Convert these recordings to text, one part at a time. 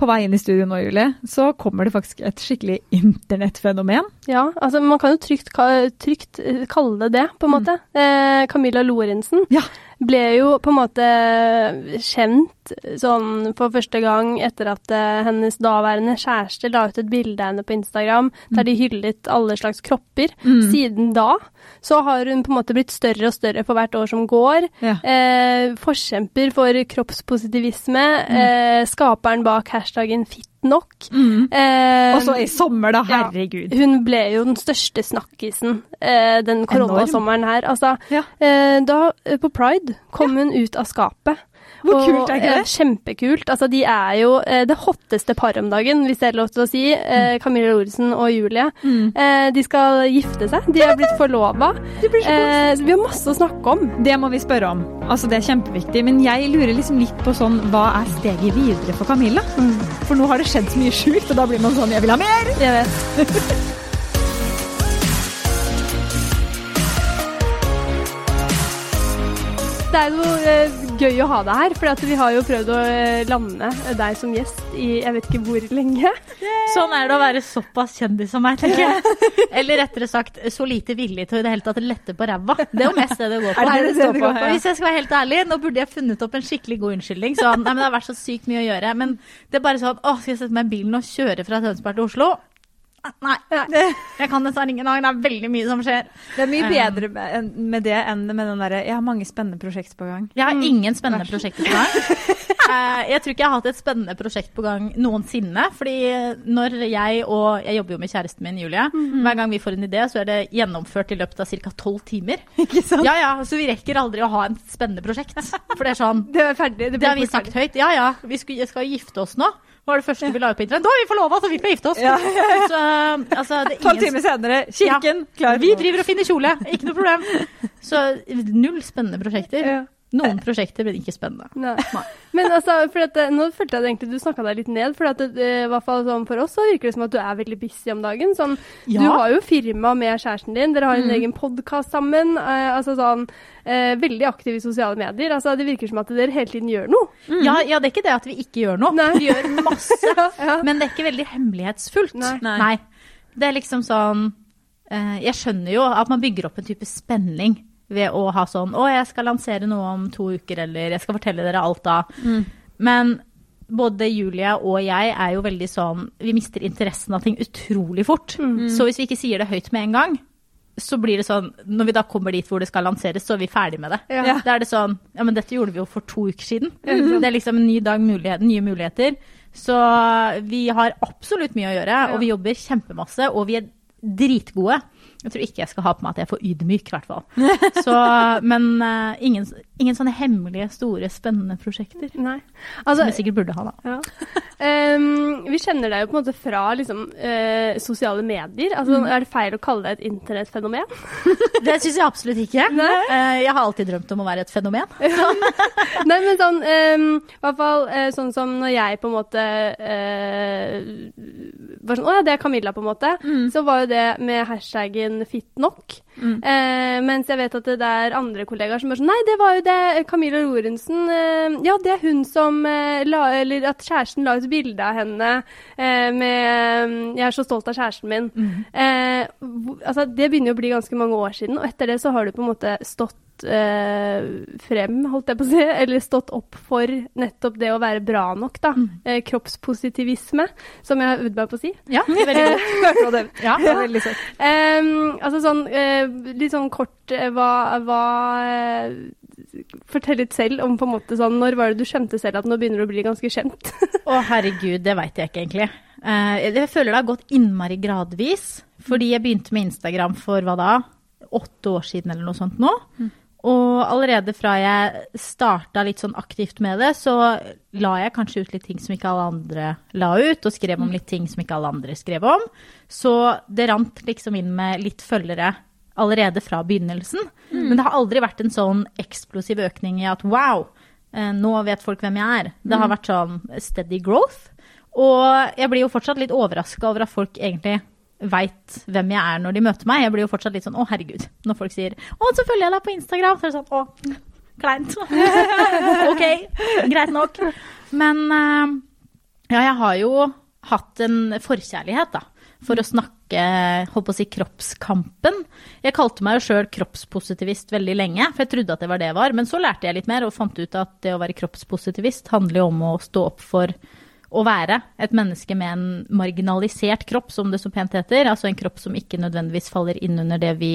på vei inn i studio nå, Julie, så kommer det faktisk et skikkelig internettfenomen. Ja, altså man kan jo trygt, trygt eh, kalle det det, på en måte. Eh, Camilla Lorentzen Ja. Ble jo på en måte kjent sånn for første gang etter at eh, hennes daværende kjæreste la ut et bilde av henne på Instagram der de hyllet alle slags kropper. Mm. Siden da så har hun på en måte blitt større og større for hvert år som går. Ja. Eh, forkjemper for kroppspositivisme. Eh, skaperen bak hashtaggen fitnok. Mm. Eh, Og så i sommer, da. ja. Herregud. hun ble jo den største snakkisen eh, den koronasommeren her. Altså, Ja. eh, da eh, på Pride kom hun ut av skapet. Hvor Og, kult er ikke eh, det? kjempekult. Altså, de er jo eh, det hotteste paret om dagen, hvis det er lov til å si. Eh, Camilla Lorentzen og Julie. Mm. Eh, de skal gifte seg. De er blitt forlova. Eh, vi har masse å snakke om. Det må vi spørre om. Altså, det er kjempeviktig. Men jeg lurer liksom litt på sånn, hva er steget videre for Camilla? For nå har det skjedd så mye sjukt, og da blir man sånn, jeg vil ha mer! Jeg vet. Det er jo eh, gøy å ha deg her, for vi har jo prøvd å eh, lande deg som gjest i jeg vet ikke hvor lenge. Sånn er det å være såpass kjendis som meg, tenker jeg. Eller rettere sagt så lite villig til å i det hele tatt lette på ræva. Det er jo mest det det går på. Det det det går på? Hvis jeg skal være helt ærlig, nå burde jeg funnet opp en skikkelig god unnskyldning. Sånn, nei, men det har vært så sykt mye å gjøre. Men det er bare sånn, å, skal jeg sette meg i bilen og kjøre fra Tønsberg til Oslo? Nei, jeg kan dessverre ingen dag. Det er veldig mye som skjer. Det er mye bedre med, med det enn med den derre Jeg har mange spennende prosjekter på gang. Jeg har ingen spennende prosjekter på gang. Eh, Jeg tror ikke jeg har hatt et spennende prosjekt på gang noensinne. Fordi når jeg og Jeg jobber jo med kjæresten min, Julie. Hver gang vi får en idé, så er det gjennomført i løpet av ca. tolv timer. Ikke sant? Ja, ja, Så vi rekker aldri å ha en spennende prosjekt. For det er sånn Det er ferdig. Det har vi sagt høyt. Ja, ja, vi skal, skal gifte oss nå. Var det første vi la ut på internett? Da har vi forlova, så vi får gifte oss! Ja. Så altså, det er Tolv timer senere, kirken, klar. vi driver og finner kjole, ikke noe problem. Så null spennende prosjekter. Ja. Noen prosjekter blir ikke spennende. Nei. Men altså, for at, eh, nå følte jeg egentlig du snakka deg litt ned. For at, det, i hvert fall sånn for oss så virker det som at du er veldig busy om dagen. Sånn, Du har jo firma med kjæresten din, dere har en Mm. egen podkast sammen. Eh, altså sånn, eh, Veldig aktiv i sosiale medier. Altså, det virker som at dere hele tiden gjør noe. Ja, ja, det er ikke det at vi ikke gjør noe. Nei. Vi gjør masse. ja. Men det er ikke veldig hemmelighetsfullt. Nei. Det er liksom sånn eh, Jeg skjønner jo at man bygger opp en type spenning ved å ha sånn Å, jeg skal lansere noe om to uker, eller jeg skal fortelle dere alt da. Men både Julia og jeg er jo veldig sånn Vi mister interessen av ting utrolig fort. Så hvis vi ikke sier det høyt med en gang, så blir det sånn Når vi da kommer dit hvor det skal lanseres, så er vi ferdig med det. Ja. Da er det sånn Ja, men dette gjorde vi jo for to uker siden. Det er liksom en ny dag, mulighet, nye muligheter. Så vi har absolutt mye å gjøre, og vi jobber kjempemasse, og vi er dritgode. Jeg tror ikke jeg skal ha på meg at jeg er for ydmyk, i hvert fall. Så, men uh, ingen, ingen sånne hemmelige, store, spennende prosjekter. Nei. Som Altså, jeg sikkert burde ha, da. ja. Um, vi kjenner deg jo på en måte fra liksom, uh, sosiale medier. Altså, Er det feil å kalle det et internettfenomen? Det syns jeg absolutt ikke. Eh, Jeg har alltid drømt om å være et fenomen. Nei, men sånn um, I hvert fall sånn som når jeg på en måte var sånn Å ja, det er Camilla, på en måte. Så var jo det med hashtaggen den fit nok fitnok. Eh, mens jeg vet at det er andre kollegaer som er sånn Nei, det var jo det Camilla Lorentzen eh, Ja, det er hun som eh, la Eller at kjæresten la ut bilde av henne eh, med 'Jeg er så stolt av kjæresten min'. Eh, altså, det begynner jo å bli ganske mange år siden, og etter det så har du på en måte stått eh, frem, holdt jeg på å si, eller stått opp for nettopp det å være bra nok, da. Mm. kroppspositivisme, som jeg har øvd meg på å si. Ja, veldig godt. Ja. Veldig søtt. Um, altså sånn eh, litt sånn kort eh, hva, hva eh, Fortell litt selv om på en måte sånn Når var det du skjønte selv at nå begynner du å bli ganske kjent? Å, herregud, det veit jeg ikke egentlig. Eh, jeg føler det har gått innmari gradvis. Fordi jeg begynte med Instagram for hva da? Åtte år siden eller noe sånt nå. Og allerede fra jeg starta litt sånn aktivt med det, så la jeg kanskje ut litt ting som ikke alle andre la ut, og skrev om litt ting som ikke alle andre skrev om. Så det rant liksom inn med litt følgere allerede fra begynnelsen. Men det har aldri vært en sånn eksplosiv økning i at wow, eh, nå vet folk hvem jeg er. Det har vært sånn steady growth. Og jeg blir jo fortsatt litt overraska over at folk egentlig veit hvem jeg er når de møter meg. Jeg blir jo fortsatt litt sånn å, herregud. Når folk sier å, så følger jeg deg på Instagram. Så er det sånn å, kleint. ok, greit nok. Men eh, Ja, jeg har jo hatt en forkjærlighet, da, for å snakke, holdt på å si, kroppskampen. Jeg kalte meg jo sjøl kroppspositivist veldig lenge, for jeg trodde at det var det jeg var. Men så lærte jeg litt mer og fant ut at det å være kroppspositivist handler jo om å stå opp for å være et menneske med en marginalisert kropp, som det så pent heter. Altså en kropp som ikke nødvendigvis faller inn under det vi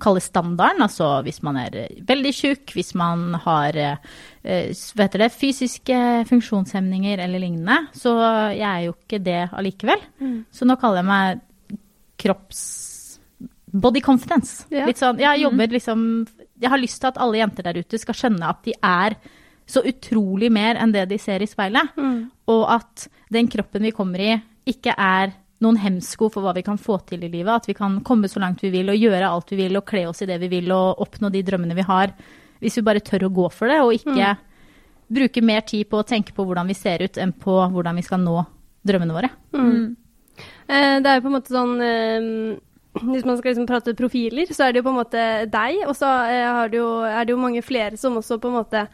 kaller standarden. Altså hvis man er veldig tjukk, hvis man har eh, det, fysiske funksjonshemninger eller lignende. Så jeg er jo ikke det allikevel. Så nå kaller jeg meg kropps... Body confidence. Ja. Litt sånn, jeg jobber liksom Jeg har lyst til at alle jenter der ute skal skjønne at de er så utrolig mer enn det de ser i speilet. Og at den kroppen vi kommer i, ikke er noen hemsko for hva vi kan få til i livet. At vi kan komme så langt vi vil og gjøre alt vi vil og kle oss i det vi vil og oppnå de drømmene vi har. Hvis vi bare tør å gå for det og ikke bruke mer tid på å tenke på hvordan vi ser ut enn på hvordan vi skal nå drømmene våre. Eh, det er jo på en måte sånn eh, Hvis man skal liksom prate profiler, så er det jo på en måte deg, og så eh, er det jo mange flere som også på en måte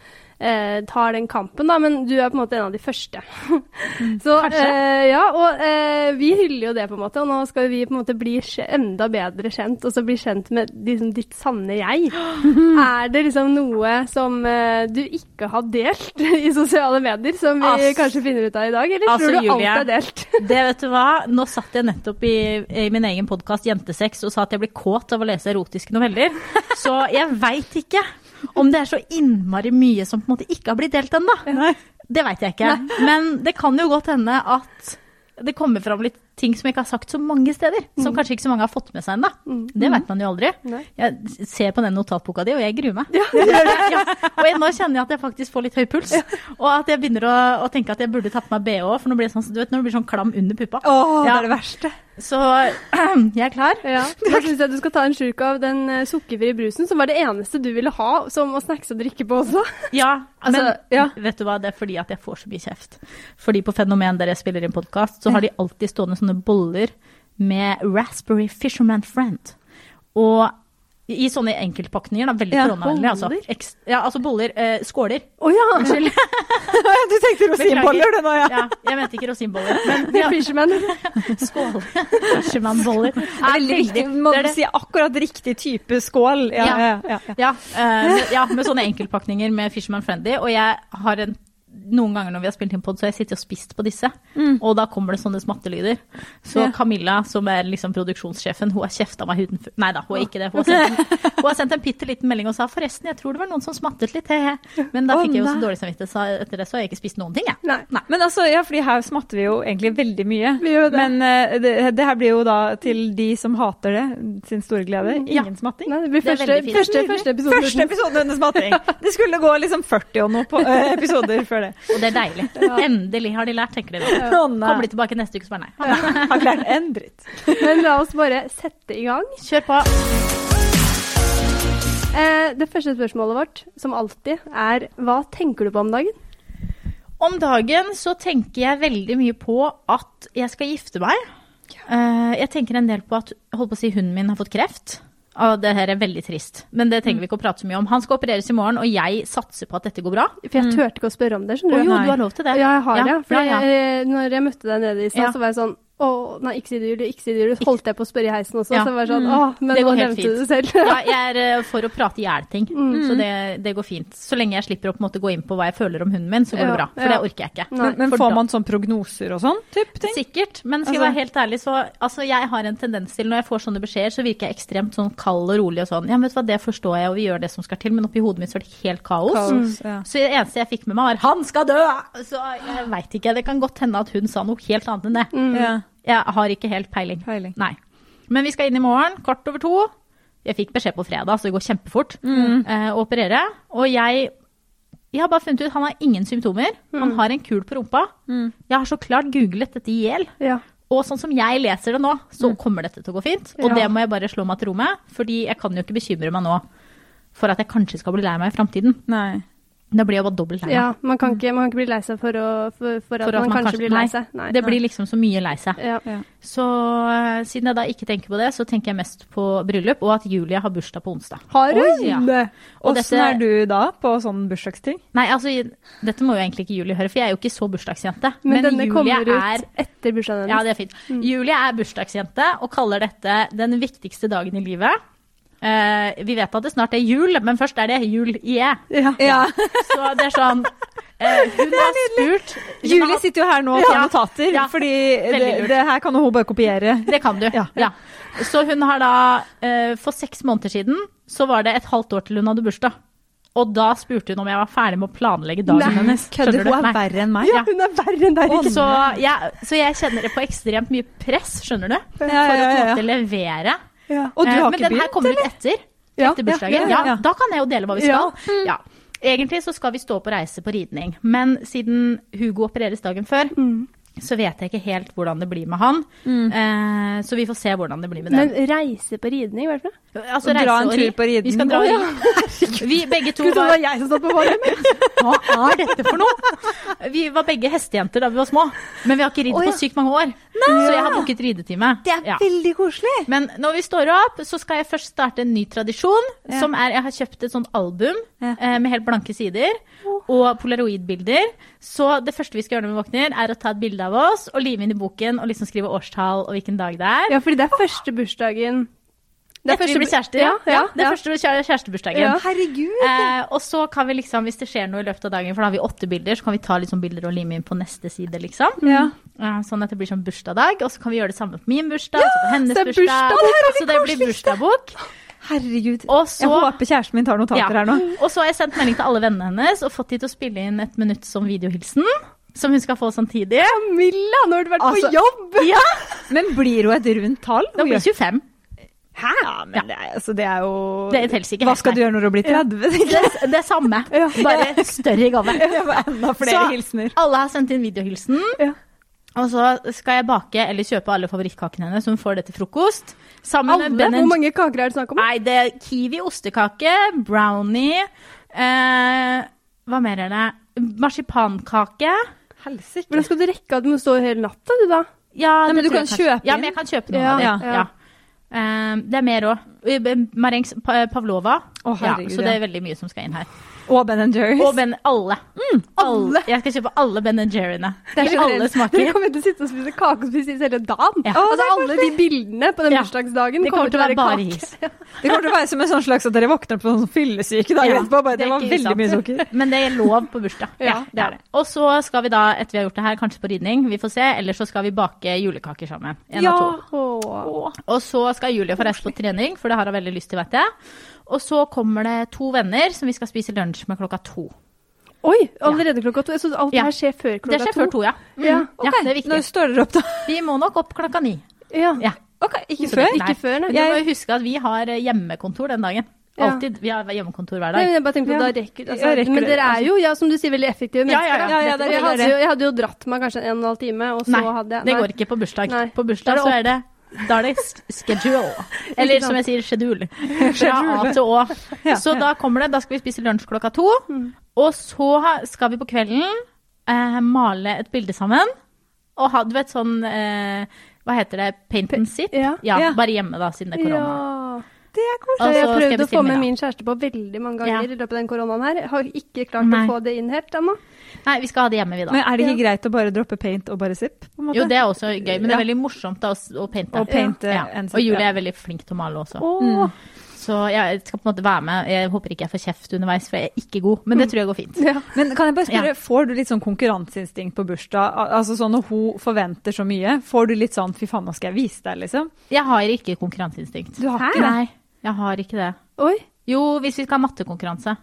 eh, tar den kampen, da, men du er på en måte en av de første. så eh, ja, og eh, vi hyller jo det, på en måte, og nå skal vi på en måte bli enda bedre kjent, og så bli kjent med liksom, ditt sanne jeg. er det liksom noe som eh, du ikke har delt i sosiale medier, som vi altså, kanskje finner ut av i dag, eller Altså, tror du Julia, alt er delt? Det vet du hva, nå satt jeg nettopp i, i min egen podkast Jentesex og sa at jeg blir kåt av å lese erotiske noveller. Så jeg veit ikke om det er så innmari mye som på en måte ikke har blitt delt ennå. Det veit jeg ikke. Men det kan jo godt hende at det kommer fram litt ting som jeg ikke har sagt så mange steder. Som kanskje ikke så mange har fått med seg ennå. Det vet man jo aldri. Nei. Jeg ser på den notatboka di, og jeg gruer meg. Ja. Og jeg, nå kjenner jeg at jeg faktisk får litt høy puls. Og at jeg begynner å, å tenke at jeg burde tatt på meg BH, for nå blir det sånn, du vet, når det blir sånn klam under puppa. Åh, det Ja. er det verste. Så jeg er klar. Ja, Da syns jeg du skal ta en slurk av den eh, sukkerfrie brusen, som var det eneste du ville ha som å snackse og drikke på også. Ja, Altså, men ja. vet du hva, det er fordi at jeg får så mye kjeft. Fordi på Fenomen der jeg spiller inn podkast, så har de alltid stående sånne boller med Raspberry Fisherman Friend. Og i sånne enkeltpakninger, da, veldig Ja, koronavennlig. Altså? Ja, altså boller. Eh, skåler. Å ja! Unnskyld. Du tenkte rosinboller, du nå, ja. Ja, jeg mente ikke rosinboller. Men ja, er Fisherman. skål. Fisherman-boller. Er. Må du si akkurat riktig type skål. Ja, Ja. ja, eh, med- ja, med sånne enkeltpakninger med Fisherman Friendly. Og jeg har en noen ganger når vi har spilt inn pod, så har jeg sittet og spist på disse. Og da kommer det sånne smattelyder. Så Ja. Camilla, som er liksom produksjonssjefen, hun har kjefta meg huden. Nei da, hun har ikke det. Hun har sendt en, har sendt en bitte liten melding og sa forresten, jeg tror det var noen som smattet litt. he, he». Men da fikk jeg jo så dårlig samvittighet, så etter det så har jeg ikke spist noen ting, jeg. Nei. Men altså, ja, fordi her smatter vi jo egentlig veldig mye. Vi gjør det. Men uh, det, det her blir jo da til de som hater det, sin store glede. Ja. Ingen smatting. Nei, det blir Det er første, første, første episode. Første episode under smatting. Det skulle gå liksom 40 og noe på, uh, episoder før det. Og det er deilig. Endelig har de lært, tenker de da. Å. Kommer de tilbake neste uke, så bare nei. Har ikke lært en dritt. Men la oss bare sette i gang. Kjør på. Eh, det første spørsmålet vårt, som alltid, er hva tenker du på om dagen? Om dagen så tenker jeg veldig mye på at jeg skal gifte meg. Eh, Jeg tenker en del på at holdt på å si, hunden min har fått kreft. Og det her er veldig trist, men det trenger vi ikke å prate så mye om. Han skal opereres i morgen, og jeg satser på at dette går bra. For jeg turte ikke å spørre om det. Å skjønner du? jo, du har lov til det. Ja, jeg har det. For ja, ja. Jeg, når jeg møtte deg nede i stad, så var jeg sånn Å, nei, ikke si det, Julie. Ikke si det, Julie. Holdt jeg på å spørre i heisen også. Ja. Så jeg var sånn Å, men Det nå går helt nevnte fint. du det selv. Ja, jeg er eh, for å prate i hjel ting, så det, det går fint. Så lenge jeg slipper å på en måte gå inn på hva jeg føler om hunden min, så går Ja, det bra. For ja. det orker jeg ikke. Nei. Men, men får da- man sånn prognoser og sånn? Typ ting? Sikkert, men skal jeg Altså- være helt ærlig, så altså, jeg har en tendens til når jeg får sånne beskjeder, så virker jeg ekstremt sånn kald og rolig og sånn. Ja, men vet du hva, det forstår jeg, og vi gjør det som skal til, men oppi hodet mitt så er det helt kaos. Kaos, ja. Så det eneste jeg fikk med meg, var 'han skal dø'! Så jeg veit ikke. Det kan godt hende at hun sa noe helt annet enn det. Ja. Jeg har ikke helt peiling. Peiling. Nei. Men vi skal inn i morgen, kvart over to. Jeg fikk beskjed på fredag, så det går kjempefort eh, å operere. Og jeg, jeg har bare funnet ut han har ingen symptomer. Han har en kul på rumpa. Jeg har så klart googlet dette i hjel. Ja. Og sånn som jeg leser det nå, så kommer dette til å gå fint. Og Ja. det må jeg bare slå meg til ro med, fordi jeg kan jo ikke bekymre meg nå for at jeg kanskje skal bli lei meg i framtiden. Da blir jeg bare dobbelt lei meg. Ja, man kan, ikke, man kan ikke bli lei seg for, å, for, for, at, man, kanskje blir lei seg. Nei. Det blir liksom så mye lei seg. ja. Ja. Så eh, siden jeg da ikke tenker på det, så tenker jeg mest på bryllup, og at Julia har bursdag på onsdag. Har du? Oi, ja. Åssen dette- er du da på sånn bursdagsting? Nei, altså, dette må jo egentlig ikke Julie høre, for jeg er jo ikke så bursdagsjente. Men, denne Julie kommer ut er etter bursdagen Ja, det er fint. Julie er bursdagsjente og kaller dette den viktigste dagen i livet. Eh, vi vet at det snart er jul, men først er det jul i E. Ja. Ja. Så det er sånn eh, Hun har spurt Julie sitter jo her nå og tar Ja. notater, Ja. fordi det, det her kan hun bare kopiere. Det kan du. Ja. Ja. Så hun har da eh, For seks måneder siden så var det et halvt år til hun hadde bursdag. Og da spurte hun om jeg var ferdig med å planlegge dagen Nei, hennes. Kødder, du? hun er verre enn meg. Ja, hun er verre enn deg. Så, jeg, så jeg kjenner det på ekstremt mye press, skjønner du? For Ja, ja, å på en ja, ja. måte levere. Ja. Og du Eh, eller? Men ikke den her kommer ut etter. Ja, Etter bursdagen. ja, Ja, ja. Da kan jeg jo dele hva vi Ja. skal. Ja. Egentlig så skal vi stå på reise på ridning, men siden Hugo opereres dagen før, Mm. så vet jeg ikke helt hvordan det blir med han. Eh, så vi får se hvordan det blir med Men reise på ridning, hva er det for noe? Altså, dra en tur på riden. Vi skal dra oh, ja. Vi begge to Skulle det var var jeg som satt på vognen. Hva er dette for noe? Vi var begge hestejenter da vi var små, men vi har ikke ridd oh, ja. på sykt mange år. Så jeg har booket ridetime. Det er Ja. veldig koselig. Men når vi står opp, så skal jeg først starte en ny tradisjon. Som er Jeg har kjøpt et sånt album eh, med helt blanke sider. Og polaroidbilder. Så det første vi skal gjøre når vi våkner, er å ta et bilde av oss og lime inn i boken og liksom skrive årstall og hvilken dag det er. Ja, fordi det er første bursdagen Det er Etter vi bu- kjærester. Ja, ja, det er ja. første kjære- kjærestebursdagen. Ja. Herregud. Eh, og så kan vi liksom, hvis det skjer noe i løpet av dagen, for da har vi åtte bilder, så kan vi ta sånn bilder og lime inn på neste side, liksom. Ja. Eh, sånn at det blir sånn bursdagsdag. Og så kan vi gjøre det samme på min bursdag, så på hennes så er bursdag. Så det blir bursdagsbok. Herregud. Og så Jeg håper kjæresten min tar notater Ja. her nå. Og så har jeg sendt melding til alle vennene hennes og fått de til å spille inn et minutt som videohilsen. Som hun skal få samtidig. Camilla, nå har du vært Altså- på jobb! Ja, Men blir hun et rundt tall? Da blir det 25. Hæ? Ja, men det er, altså, det er jo Det ikke Hva skal du gjøre når du blir 30? Ja. Det, det er samme, bare større gave. Enda flere Så hilsener. alle har sendt inn videohilsen. Ja. Og så skal jeg bake eller kjøpe alle favorittkakene hennes, så hun får det til frokost. Sammen Alle? Hvor mange kaker er det snakk om? Nei, det er kiwi, ostekake, brownie eh, Hva mer er det? Marsipankake. Helsike. Hvordan skal du rekke at du må stå hele natta, du da? Ja, Nei, men du kan kjøpe den. Ja, men jeg kan kjøpe noe Ja, av det. ja. Ja. Eh, det er mer òg. Marengs Pavlova. pavlova. herregud, ja, så det er veldig mye som skal inn her. Og Ben Jerry's. Og Ben alle. Mm, alle. Jeg skal kjøpe alle Ben Jerry'ene. Det er I alle Dere kommer til å sitte og spise kake og spise is hele dagen. Ja. Altså, alle de bildene på den Ja. bursdagsdagen Det kommer til å være bare kake. is. Det kommer til å være som en sånn slags at dere våkner på sånn fyllesyke dagen Ja, etterpå. Bare, det det var veldig sant. mye sukker. Men det er lov på bursdag. Ja, det er det. Og så skal vi da, etter vi har gjort det her, kanskje på ridning, vi får se, eller så skal vi bake julekaker sammen. En av to. Og så skal Julie få reise på trening, for det har hun veldig lyst til, vet jeg. Og så kommer det to venner som vi skal spise lunsj med klokka to. Oi, allerede klokka to. Så alt det her skjer før Det skjer skjer før to, ja. Mm. Ja, ja, det er viktig. Når står dere opp, da? Vi må nok opp klokka ni. Ja. Ja. Ok, Ikke før? nei. Ikke før, nei. Men Du må jo huske at vi har eh, hjemmekontor den dagen. Ja. Alltid. Vi har hjemmekontor hver Nei, dag. jeg bare tenkte på Ja. da rekker, altså, rekker Men dere er jo, ja, som du sier, veldig effektive mennesker. ja, ja. jeg, hadde jo, jeg hadde jo dratt meg kanskje en og en halv time, og så Nei, hadde jeg Nei, det går ikke på bursdag. Nei. På bursdag så er det da er det schedule. Eller som jeg sier, schedule. Fra A til Å. Så da kommer det, da skal vi spise lunsj klokka to. Og så skal vi på kvelden eh, male et bilde sammen. Og ha, du vet sånn eh, Hva heter det? Paint and sit? Ja. Ja. Bare hjemme, da, siden det er korona. Ja. Det er koselig. Jeg har prøvd å få med min kjæreste på veldig mange ganger Ja. i løpet av den koronaen her. Jeg har ikke klart Nei. å få det inn helt ennå. Nei, vi skal ha det hjemme, vi, da. Men er det ikke greit å bare droppe paint og bare zip? På en måte? Jo, det er også gøy, men det er veldig morsomt da, å, painte. Og, painte ja. en zip, Og Julie er veldig flink til å male også. Åh. Så jeg skal på en måte være med. Jeg håper ikke jeg får kjeft underveis, for jeg er ikke god. Men det tror jeg går fint. Ja. Men kan jeg bare spørre, Ja. får du litt sånn konkurranseinstinkt på bursdag? Altså sånn når hun forventer så mye, får du litt sånn fy faen, nå skal jeg vise deg, liksom? Jeg har ikke konkurranseinstinkt. Du har ikke det? Nei, jeg har ikke det. Oi. Jo, hvis vi skal ha mattekonkurranse.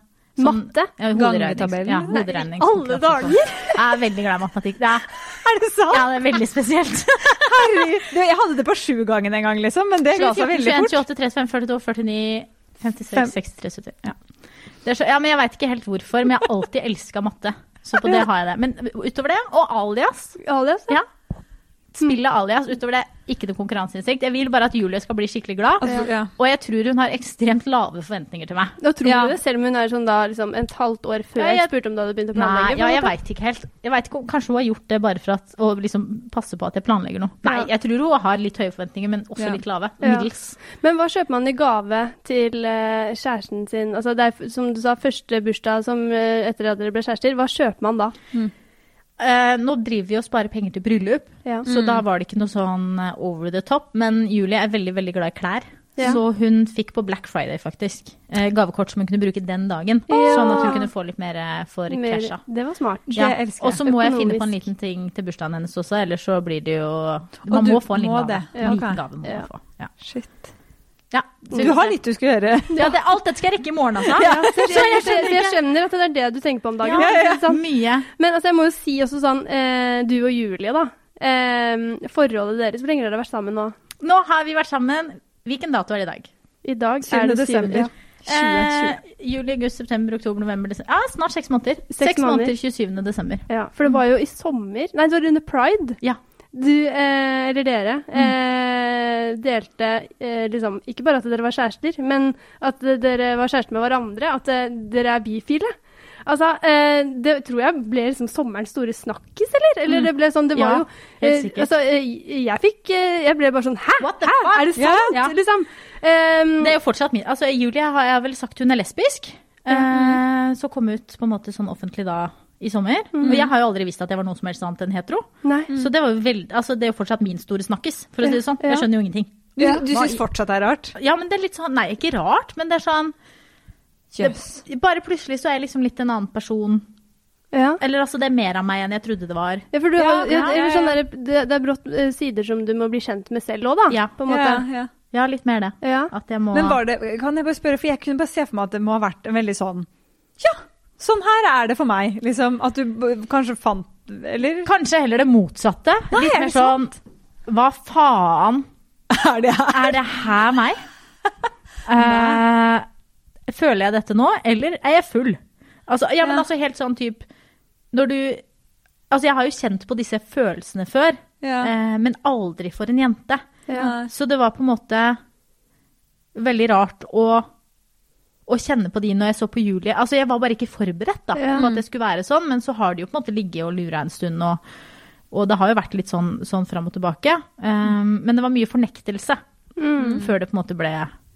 Matte? Ja, Gangetabellen? Ja, hoderegningskonkurranse. alle dager! Jeg er veldig glad i matematikk. Det er, Er det sant? ja, det er veldig spesielt. Herregud. Jeg hadde det på sju gangen en gang, liksom, men det ga seg 14, veldig 21, fort. 28, 35, 42, 49, 56, Fem. 63, 70. Ja. Det så, ja, men jeg veit ikke helt hvorfor, men jeg har alltid elska matte. Så på det har jeg det. Men utover det, og alias Alias? Ja. Spille alias. Utover det, ikke noe konkurranseinstinkt. Jeg vil bare at Julie skal bli skikkelig glad. Altså, ja. Og jeg tror hun har ekstremt lave forventninger til meg. Da tror Ja. du det, selv om hun er sånn da liksom et halvt år før Ja, jeg spurte om du hadde begynt å planlegge? Nei, ja, jeg veit ikke helt. Jeg vet ikke, Kanskje hun har gjort det bare for at, å liksom passe på at jeg planlegger noe. Nei, jeg tror hun har litt høye forventninger, men også Ja. litt lave. Ja. Middels. Men hva kjøper man i gave til uh, kjæresten sin? Altså det er, som du sa, første bursdag som, uh, etter at dere ble kjærester. Hva kjøper man da? Eh, nå driver vi og sparer penger til bryllup, Ja. så da var det ikke noe sånn eh, over the top. Men Julie er veldig veldig glad i klær. Ja. Så hun fikk på Black Friday faktisk eh, gavekort som hun kunne bruke den dagen. Ja. Sånn at hun kunne få litt mer eh, for Mer- casha. Det var smart. Det elsker jeg. Og så må jeg finne på en liten ting til bursdagen hennes også, ellers så blir det jo Man må få en liten gave. En liten gave må man få. Ja. Shit. Ja. Du har litt du skal gjøre. Ja, det, alt dette skal jeg rekke i morgen, altså. Ja, så jeg, jeg skjønner jeg skjønner at det er det du tenker på om dagen. Ja, sant? Mye. Men altså, jeg må jo si også sånn, eh, du og Julie, da. Eh, forholdet deres, hvor lenge har dere vært sammen nå? Nå har vi vært sammen. Hvilken dato er det i dag? I dag 7. er det 7. desember. Ja. 2020. Eh, juli, august, september, oktober, november, desember. Ja, snart seks måneder. Seks måneder. 27. desember. ja, for det var jo i sommer Nei, det var under pride. Ja. Du, eh, eller dere, eh, delte eh, liksom Ikke bare at dere var kjærester, men at dere var kjærester med hverandre. At eh, dere er bifile. Altså, eh, det tror jeg ble liksom sommerens store snakkis, eller? Eller det ble sånn, det var Ja, jo eh. Altså, jeg fikk Jeg ble bare sånn Hæ? Hæ? Er det sant? ja. Liksom. Um, Det er jo fortsatt min Altså, Julie har jeg vel sagt hun er lesbisk. Eh, så kom ut på en måte sånn offentlig da i sommer. Og jeg har jo aldri visst at jeg var noe som helst annet enn hetero. Nei. Så det var jo veldig Altså, det er jo fortsatt min store snakkis, for å si det sånn. Jeg skjønner jo ingenting. Du, Ja. du syns fortsatt det er rart? Ja, men det er litt sånn Nei, ikke rart, men det er sånn yes. det, Bare plutselig så er jeg liksom litt en annen person. Ja. Eller altså, det er mer av meg enn jeg trodde det var. Ja, for du Ja, har, ja, ja, ja, sånn der, det, det er brått eh, sider som du må bli kjent med selv òg, da. Ja. På en måte. Ja, ja. Ja, litt mer det. Ja. At jeg må Men var det, kan jeg bare spørre, for jeg kunne bare se for meg at det må ha vært en veldig sånn Ja, sånn her er det for meg. Liksom, at du kanskje fant Eller Kanskje heller det motsatte. Nei, litt er mer sånn Hva faen? er det her? Er det her meg? uh, føler jeg dette nå, eller er jeg full? Altså, ja, men Ja. altså helt sånn type Når du Altså, jeg har jo kjent på disse følelsene før, Ja. eh, men aldri for en jente. Ja. Så det var på en måte veldig rart å, å kjenne på de når jeg så på Julie. Altså, jeg var bare ikke forberedt da, på at det skulle være sånn, men så har de jo på en måte ligget og lura en stund, og, og det har jo vært litt sånn, sånn fram og tilbake. Um, men det var mye fornektelse Mm. før det på en måte ble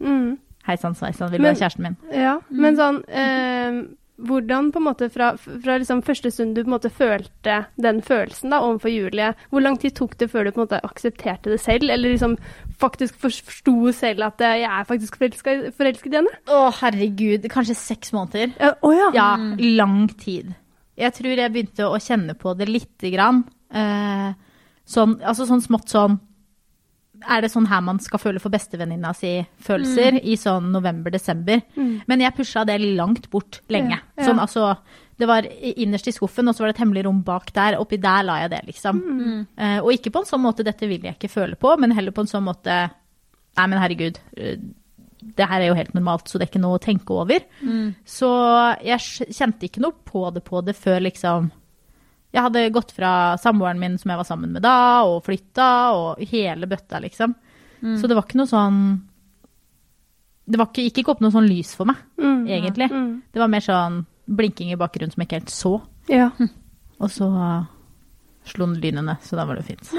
Mm. hei sann sveisann, vil du være kjæresten min. Ja, men sånn eh, Hvordan på en måte fra, fra liksom første stund du på en måte følte den følelsen da overfor Julie, hvor lang tid tok det før du på en måte aksepterte det selv, eller liksom faktisk forsto selv at eh, jeg er faktisk forelsket i henne? Å, herregud, kanskje seks måneder. Ja, Å ja. Ja, lang tid. Jeg tror jeg begynte å kjenne på det lite grann. Eh, sånn, altså sånn smått sånn Er det sånn her man skal føle for bestevenninna si følelser i sånn november-desember? Men jeg pusha det langt bort lenge. Ja, ja. Sånn altså Det var innerst i skuffen, og så var det et hemmelig rom bak der. Oppi der la jeg det, liksom. Eh, og ikke på en sånn måte 'dette vil jeg ikke føle på', men heller på en sånn måte 'nei, men herregud'. eh, det her er jo helt normalt, så det er ikke noe å tenke over. Så jeg kjente ikke noe på det på det før liksom Jeg hadde gått fra samboeren min som jeg var sammen med da, og flytta, og hele bøtta, liksom. Så det var ikke noe sånn Det var ikke, gikk ikke opp noe sånn lys for meg, Mm. egentlig. Mm. Det var mer sånn blinking i bakgrunnen som jeg ikke helt så. Ja. Og så uh, slo den lynene, så da var det fint.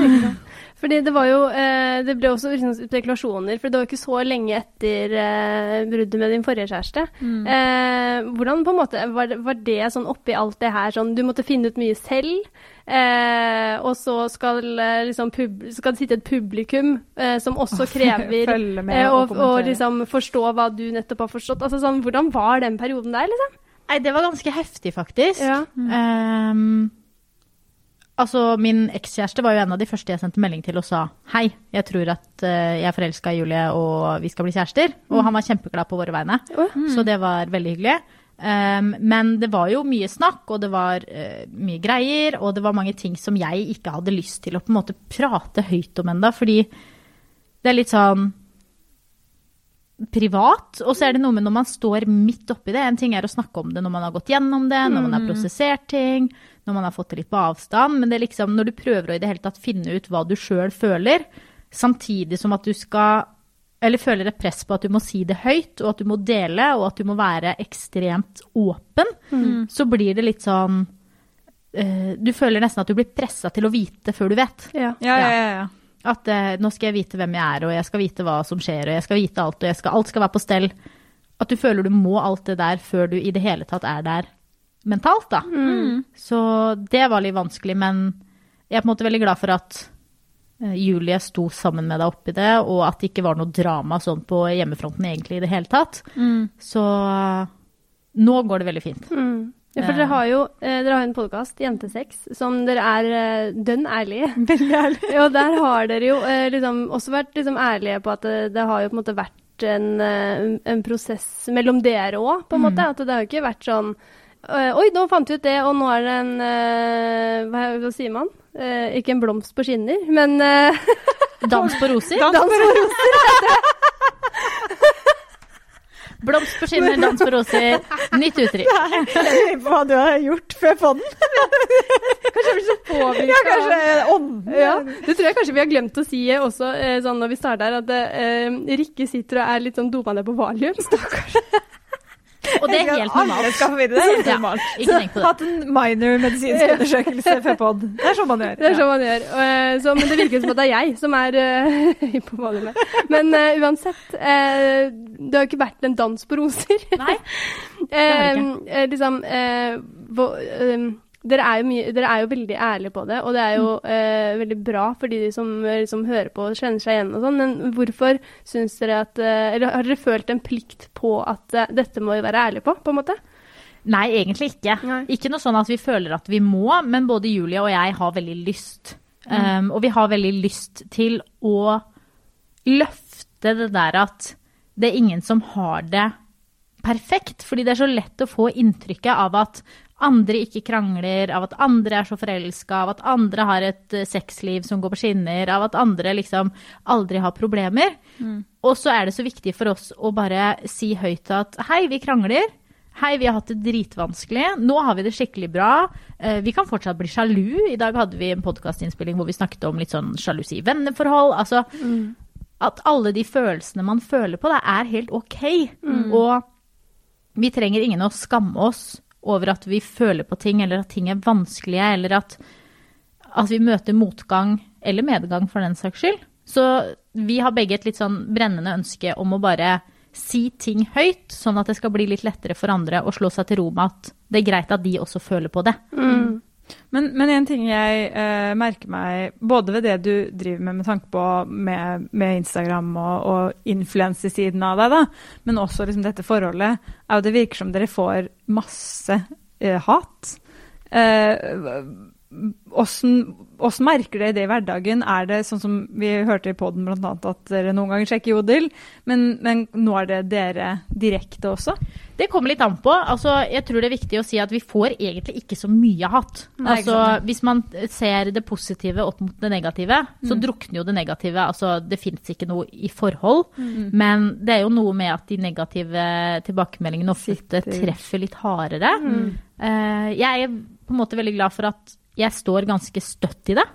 Fordi det var jo eh, Det ble også liksom spekulasjoner, for det var ikke så lenge etter eh, bruddet med din forrige kjæreste. Eh, hvordan på en måte var, det- var det sånn oppi alt det her sånn Du måtte finne ut mye selv, eh, og så skal, eh, liksom pub, skal det sitte et publikum eh, som også krever Følge med eh, og og, og liksom forstå hva du nettopp har forstått. Altså sånn, Hvordan var den perioden der, liksom? Nei, det var ganske heftig, faktisk. Ja. Ehm, altså, min ekskjæreste var jo en av de første jeg sendte melding til og sa hei, jeg tror at eh, jeg er forelska i Julie og vi skal bli kjærester. Og han var kjempeglad på våre vegne, mm. så det var veldig hyggelig. Um, men det var jo mye snakk, og det var uh, mye greier, og det var mange ting som jeg ikke hadde lyst til å på en måte prate høyt om enda, fordi det er litt sånn privat, og så er det noe med når man står midt oppi det. En ting er å snakke om det når man har gått gjennom det, når man har prosessert ting, når man har fått det litt på avstand, men det er liksom når du prøver å i det hele tatt finne ut hva du sjøl føler, samtidig som at du skal eller føler et press på at du må si det høyt, og at du må dele, og at du må være ekstremt åpen, så blir det litt sånn eh, Du føler nesten at du blir pressa til å vite før du vet. Ja. Ja, ja, ja. ja. At eh, nå skal jeg vite hvem jeg er, og jeg skal vite hva som skjer, og jeg skal vite alt, og jeg skal, alt skal være på stell. At du føler du må alt det der før du i det hele tatt er der mentalt, da. Så det var litt vanskelig, men jeg er på en måte veldig glad for at eh, Julie sto sammen med deg oppi det, og at det ikke var noe drama sånn på hjemmefronten egentlig i det hele tatt. Så eh, nå går det veldig fint. Mm. Ja, for dere har jo eh, dere har en podkast, Jentesex, som dere er dønn ærlige Veldig ærlige. Og der har dere jo liksom også vært liksom ærlige på at det, det har jo på en måte vært en, en prosess mellom dere òg, på en måte. At det har jo ikke vært sånn Oi, nå fant vi ut det, og nå er det en eh, hva, hva sier man? Eh, ikke en blomst på skinner, men eh, Dans på roser. Dans på roser. Blomst på skinner, dans på roser. Nytt uttrykk. Jeg lurer på hva du har gjort før podden. kanskje jeg blir så påvirka. Ja, kanskje ånden. Ja, det tror jeg kanskje vi har glemt å si eh, også eh, sånn når vi starter her, at uh, Rikke sitter og er litt sånn dopa ned på valium. Stakkars. Og det er helt Alle normalt. skal få vite det. Det Ja, ikke tenk på det. Hatt en minor medisinsk undersøkelse før pod. Det er sånn man gjør. Det er sånn man gjør. Eh, så, men det virker som at det er jeg som er eh, høy på valiumet. Men uh, uansett, uh, det har jo ikke vært en dans på roser. Nei. det har eh, liksom, eh, hvor, eh, dere, er jo mye, dere er jo veldig ærlige på det, og det er jo eh, veldig bra for de som liksom, hører på og kjenner seg igjen og sånn, men hvorfor syns dere at eh, Eller har dere følt en plikt på at uh, dette må vi være ærlige på, på en måte? Nei, egentlig ikke. Nei. Ikke noe sånn at vi føler at vi må, men både Julia og jeg har veldig lyst. Um, og vi har veldig lyst til å løfte det der at det er ingen som har det perfekt. Fordi det er så lett å få inntrykket av at andre ikke krangler, av at andre er så forelska, av at andre har et eh, sexliv som går på skinner, av at andre liksom aldri har problemer. Og så er det så viktig for oss å bare si høyt at hei, vi krangler. Hei, vi har hatt det dritvanskelig. Nå har vi det skikkelig bra. Eh, Vi kan fortsatt bli sjalu. I dag hadde vi en podkastinnspilling hvor vi snakket om litt sånn sjalusi i venneforhold. Altså at alle de følelsene man føler på, det er helt ok. Og vi trenger ingen å skamme oss over at vi føler på ting, eller at ting er vanskelige, eller at, at vi møter motgang eller medgang for den saks skyld. Så vi har begge et litt sånn brennende ønske om å bare si ting høyt, sånn at det skal bli litt lettere for andre å slå seg til ro med at det er greit at de også føler på det. Men, men en ting jeg eh, merker meg, både ved det du driver med med tanke på med, med Instagram og, og influensesiden av deg, da, men også liksom dette forholdet, er jo det virker som dere får masse eh, hat. Eh, Åssen merker dere det i hverdagen? Er det sånn som vi hørte i poden bl.a. at dere noen ganger sjekker Jodel, men, men er det dere direkte også? Det kommer litt an på. Altså, jeg tror det er viktig å si at vi får egentlig ikke så mye hat. Altså, hvis man ser det positive opp mot det negative, så drukner jo det negative. Altså, det fins ikke noe i forhold. Men det er jo noe med at de negative tilbakemeldingene ofte Sitter. treffer litt hardere. Eh, jeg er på en måte veldig glad for at jeg står ganske støtt i det.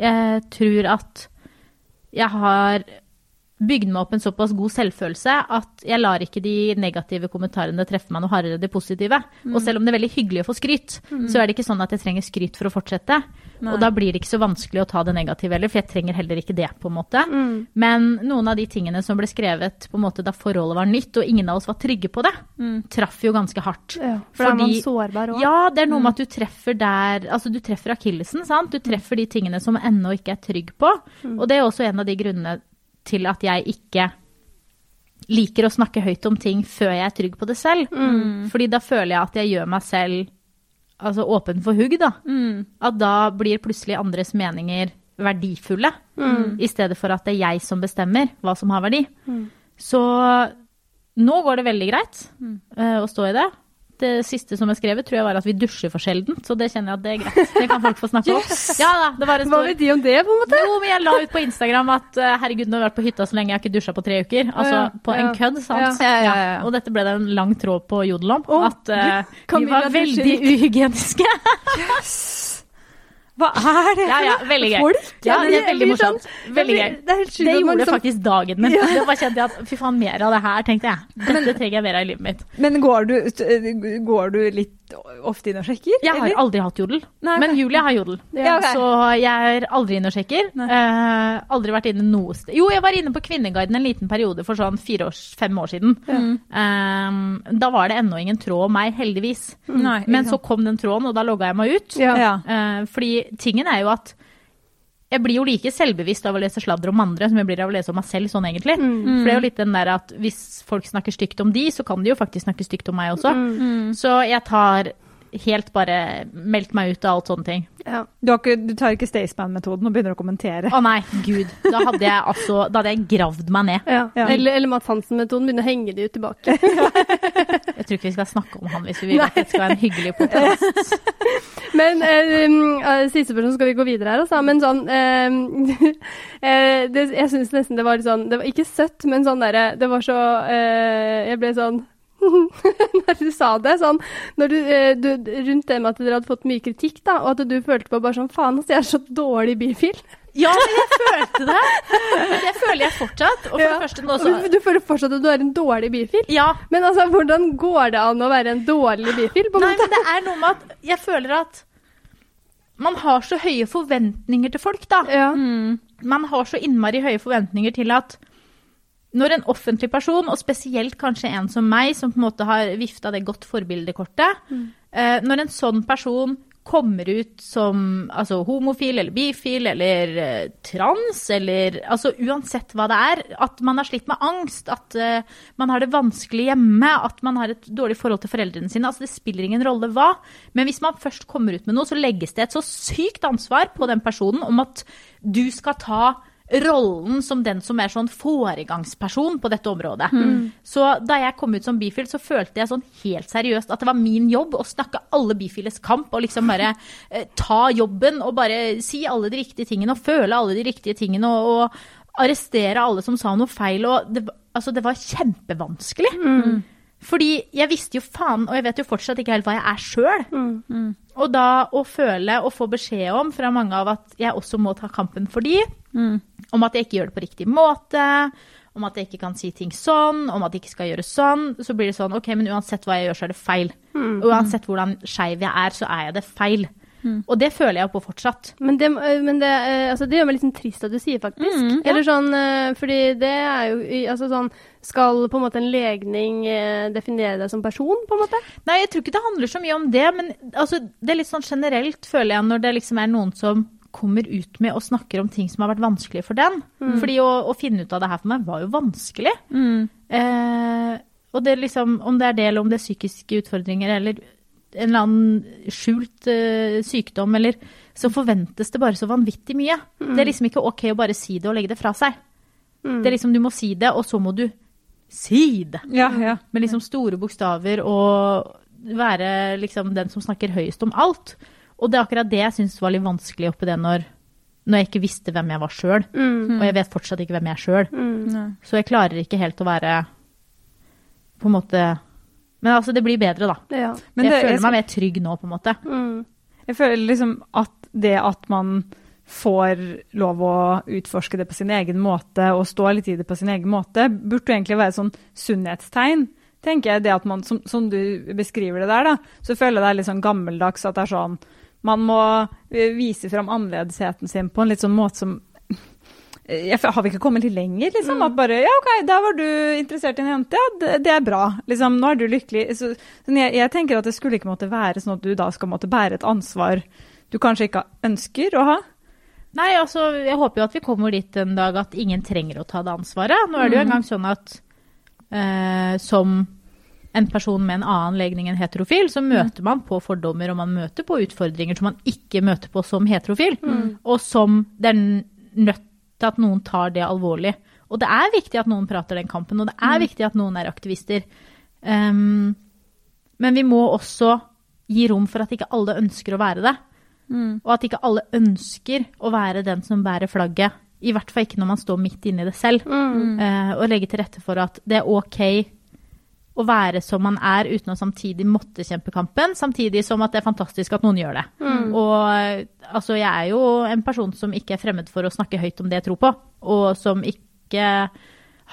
Jeg tror at jeg har bygd meg opp en såpass god selvfølelse at jeg lar ikke de negative kommentarene treffe meg noe hardere enn det positive. Og selv om det er veldig hyggelig å få skryt, så er det ikke sånn at jeg trenger skryt for å fortsette. Nei. Og da blir det ikke så vanskelig å ta det negative heller, for jeg trenger heller ikke det, på en måte. Men noen av de tingene som ble skrevet på en måte da forholdet var nytt, og ingen av oss var trygge på det, traff jo ganske hardt. Ja, for da er man sårbar òg. Ja, det er noe med at du treffer der Altså, du treffer akillesen, sant? Du treffer de tingene som ennå ikke er trygg på. Og det er også en av de grunnene til at jeg ikke liker å snakke høyt om ting før jeg er trygg på det selv. Fordi da føler jeg at jeg gjør meg selv altså, åpen for hugg, da. At da blir plutselig andres meninger verdifulle, i stedet for at det er jeg som bestemmer hva som har verdi. Så nå går det veldig greit eh, å stå i det. Det siste som er skrevet, tror jeg var at vi dusjer for sjelden, så det kjenner jeg at det er greit. Det kan folk få snakke om. Ja da, det var en Hva stor vet de om det, på en måte? Jo, men jeg la ut på Instagram at eh, herregud, nå har jeg vært på hytta så lenge, jeg har ikke dusja på tre uker. Altså ja, på en kødd, sant. Ja. Og dette ble det en lang tråd på Jodel om. Oh, at uh, vi var veldig uhygieniske. Hva er det? Ja, ja, veldig gøy. Folk? Ja, det er veldig morsomt. sånn- Veldig gøy. Det Det gjorde liksom- faktisk dagen min. Det bare kjente jeg at fy faen, mer av det her, tenkte jeg. Dette trenger jeg mer av i livet mitt. Men går du, går du litt ofte inn og sjekker? Jeg har eller? aldri hatt jodel, Nei, men ok. Julie har jodel. Ja, okay. Så jeg er aldri inne og sjekker. Eh, aldri vært inne noe sted. Jo, jeg var inne på Kvinneguiden en liten periode for sånn års, fem år siden. Mm. Eh, da var det ennå ingen tråd om meg, heldigvis. Nei, Men så kom den tråden, og da logga jeg meg ut. Ja. ja. Eh, fordi tingen er jo at jeg blir jo like selvbevisst av å lese sladder om andre som jeg blir av å lese om meg selv, sånn egentlig. Mm. For det er jo litt den der at hvis folk snakker stygt om de, så kan de jo faktisk snakke stygt om meg også. Mm. Så jeg tar helt bare meldt meg ut av alt sånne ting. Ja. Du, har ikke, du tar ikke Staysman-metoden og begynner å kommentere? Å nei, gud. Da hadde jeg altså Da hadde jeg gravd meg ned. Ja. Ja. Eller, eller Mads Hansen-metoden begynner å henge de ut tilbake. Jeg tror ikke vi skal snakke om han hvis vi vil at det skal være en hyggelig podkast. Men eh, um, eh, siste spørsmål skal vi gå videre her, altså. Men sånn eh, eh, det, Jeg syns nesten det var litt sånn Det var ikke søtt, men sånn derre Det var så eh, Jeg ble sånn når du sa det, sånn når du, eh, du, Rundt det med at dere hadde fått mye kritikk, da, og at du følte på bare sånn Faen, altså, jeg er så dårlig bifil. Ja, jeg følte det. Det føler jeg fortsatt. Og for Ja. det første nå så Du føler fortsatt at du er en dårlig bifil? Ja. Men altså, hvordan går det an å være en dårlig bifil? på Nei, måte? men det er noe med at jeg føler at man har så høye forventninger til folk, da. Ja. Mm. Man har så innmari høye forventninger til at når en offentlig person, og spesielt kanskje en som meg, som på en måte har vifta det godt forbildekortet, eh, når en sånn person kommer ut som altså, homofil eller bifil eller eh, trans, eller altså uansett hva det er, at man har slitt med angst, at eh, man har det vanskelig hjemme, at man har et dårlig forhold til foreldrene sine, altså det spiller ingen rolle hva. Men hvis man først kommer ut med noe, så legges det et så sykt ansvar på den personen om at du skal ta rollen som den som er sånn foregangsperson på dette området. Så da jeg kom ut som bifil, så følte jeg sånn helt seriøst at det var min jobb å snakke alle bifiles kamp og liksom bare eh, ta jobben og bare si alle de riktige tingene og føle alle de riktige tingene og, og arrestere alle som sa noe feil. Og det, altså, det var kjempevanskelig. Fordi jeg visste jo faen, og jeg vet jo fortsatt ikke helt hva jeg er sjøl. Mm. Og da å føle og få beskjed om fra mange av at jeg også må ta kampen for de, om at jeg ikke gjør det på riktig måte, om at jeg ikke kan si ting sånn, om at jeg ikke skal gjøre sånn, så blir det sånn OK, men uansett hva jeg gjør, så er det feil. Uansett hvordan skeiv jeg er, så er jeg det feil. Og det føler jeg på fortsatt. Men, det, men det, eh, altså det gjør meg litt sånn trist at du sier, faktisk. Mm, Eller sånn, eh, fordi det er jo altså sånn Skal på en måte en legning eh, definere deg som person, på en måte? Nei, jeg tror ikke det handler så mye om det, men altså, det er litt sånn generelt, føler jeg, når det liksom er noen som kommer ut med og snakker om ting som har vært vanskelig for den. Fordi å, å finne ut av det her for meg var jo vanskelig. Eh, og det liksom, om det er det, eller om det er psykiske utfordringer, eller en eller annen skjult uh, sykdom, eller så forventes det bare så vanvittig mye. Det er liksom ikke ok å bare si det og legge det fra seg. Det er liksom, du må si det, og så må du si det Ja, ja. med liksom store bokstaver og være liksom den som snakker høyest om alt. Og det er akkurat det jeg syns var litt vanskelig oppi det når, når jeg ikke visste hvem jeg var sjøl. Og jeg vet fortsatt ikke hvem jeg er sjøl. Nei. Så jeg klarer ikke helt å være på en måte Men altså, det blir bedre, da. Ja. Men jeg det- føler jeg skal- meg mer trygg nå, på en måte. Mm. Jeg føler liksom at det at man får lov å utforske det på sin egen måte og stå litt i det på sin egen måte, burde jo egentlig være et sånn sunnhetstegn. tenker jeg det at man, som, som du beskriver det der, da, så føler jeg det er litt sånn gammeldags at det er sånn Man må eh, vise fram annerledesheten sin på en litt sånn måte som jeg, Har vi ikke kommet litt lenger, liksom? At bare Ja, OK, der var du interessert i en jente. Ja, det, det er bra. Liksom, nå er du lykkelig. Så, jeg, jeg tenker at det skulle ikke måtte være sånn at du da skal måtte bære et ansvar du kanskje ikke ønsker å ha. Nei, altså, jeg håper jo at vi kommer dit en dag at ingen trenger å ta det ansvaret. Nå er det jo engang sånn at eh, som en person med en annen legning enn heterofil, så møter man på fordommer, og man møter på utfordringer som man ikke møter på som heterofil. Og som det er nødt til at noen tar det alvorlig. Og det er viktig at noen prater den kampen, og det er viktig at noen er aktivister. Um, Men vi må også gi rom for at ikke alle ønsker å være det. Mm. Og at ikke alle ønsker å være den som bærer flagget. I hvert fall ikke når man står midt inne i det selv. Mm. Uh, og legge til rette for at det er ok å være som man er, uten å samtidig måtte kjempe kampen. Samtidig som at det er fantastisk at noen gjør det. Mm. Og eh, altså, jeg er jo en person som ikke er fremmed for å snakke høyt om det jeg tror på. Og som ikke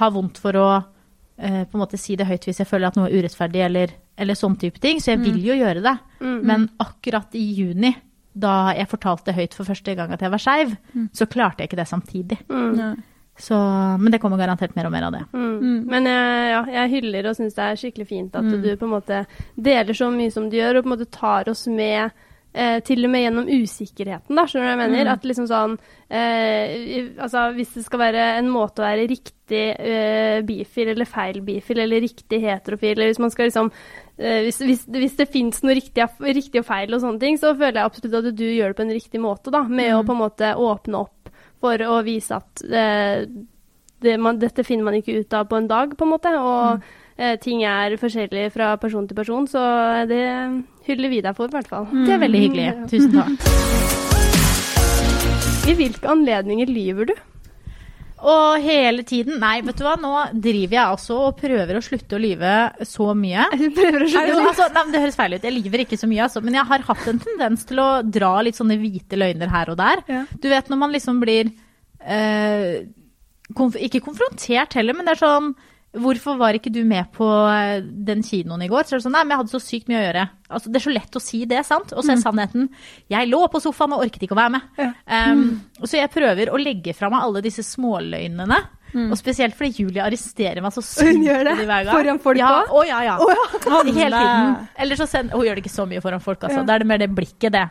har vondt for å eh, på en måte si det høyt hvis jeg føler at noe er urettferdig eller, eller sånn type ting. Så jeg vil jo gjøre det. Mm. Men akkurat i juni, da jeg fortalte høyt for første gang at jeg var skeiv, så klarte jeg ikke det samtidig. Mm. Så, men det kommer garantert mer og mer av det. Mm. Mm. Men jeg, ja, jeg hyller og syns det er skikkelig fint at Mm. du på en måte deler så mye som du gjør, og på en måte tar oss med eh, til og med gjennom usikkerheten, da, skjønner du hva jeg mener? Mm. At liksom sånn eh, Altså hvis det skal være en måte å være riktig eh, bifil eller feil bifil, eller riktig heterofil, eller hvis man skal liksom eh, hvis, hvis, hvis det fins noe riktig, riktig og feil og sånne ting, så føler jeg absolutt at du gjør det på en riktig måte, da. Med å Mm. på en måte åpne opp for å vise at eh, det man, dette finner man ikke ut av på en dag, på en måte. Og eh, ting er forskjellige fra person til person, så det hyller vi deg for, i hvert fall. Det er veldig hyggelig. Ja. Tusen takk. I hvilke anledninger lyver du? Og hele tiden Nei, vet du hva, nå driver jeg altså og prøver å slutte å lyve så mye. Du prøver å slutte å lyve? altså, nei, men det høres feil ut. Jeg lyver ikke så mye, altså. Men jeg har hatt en tendens til å dra litt sånne hvite løgner her og der. Ja. Du vet når man liksom blir eh, konf Ikke konfrontert heller, men det er sånn Hvorfor var ikke du med på eh, den kinoen i går? Så er det sånn, nei, men jeg hadde så sykt mye å gjøre. Altså, det er så lett å si det, sant? Og så er sannheten Jeg lå på sofaen og orket ikke å være med. Ja. Um, Så jeg prøver å legge fra meg alle disse småløgnene. Og spesielt fordi Julie arresterer meg så sykt Hun gjør det? hver gang. Foran folk ja? Å, ja, ja. Hele tiden. Eller så send, Hun gjør det ikke så mye foran folk, altså. Ja. Da er det mer det blikket, det.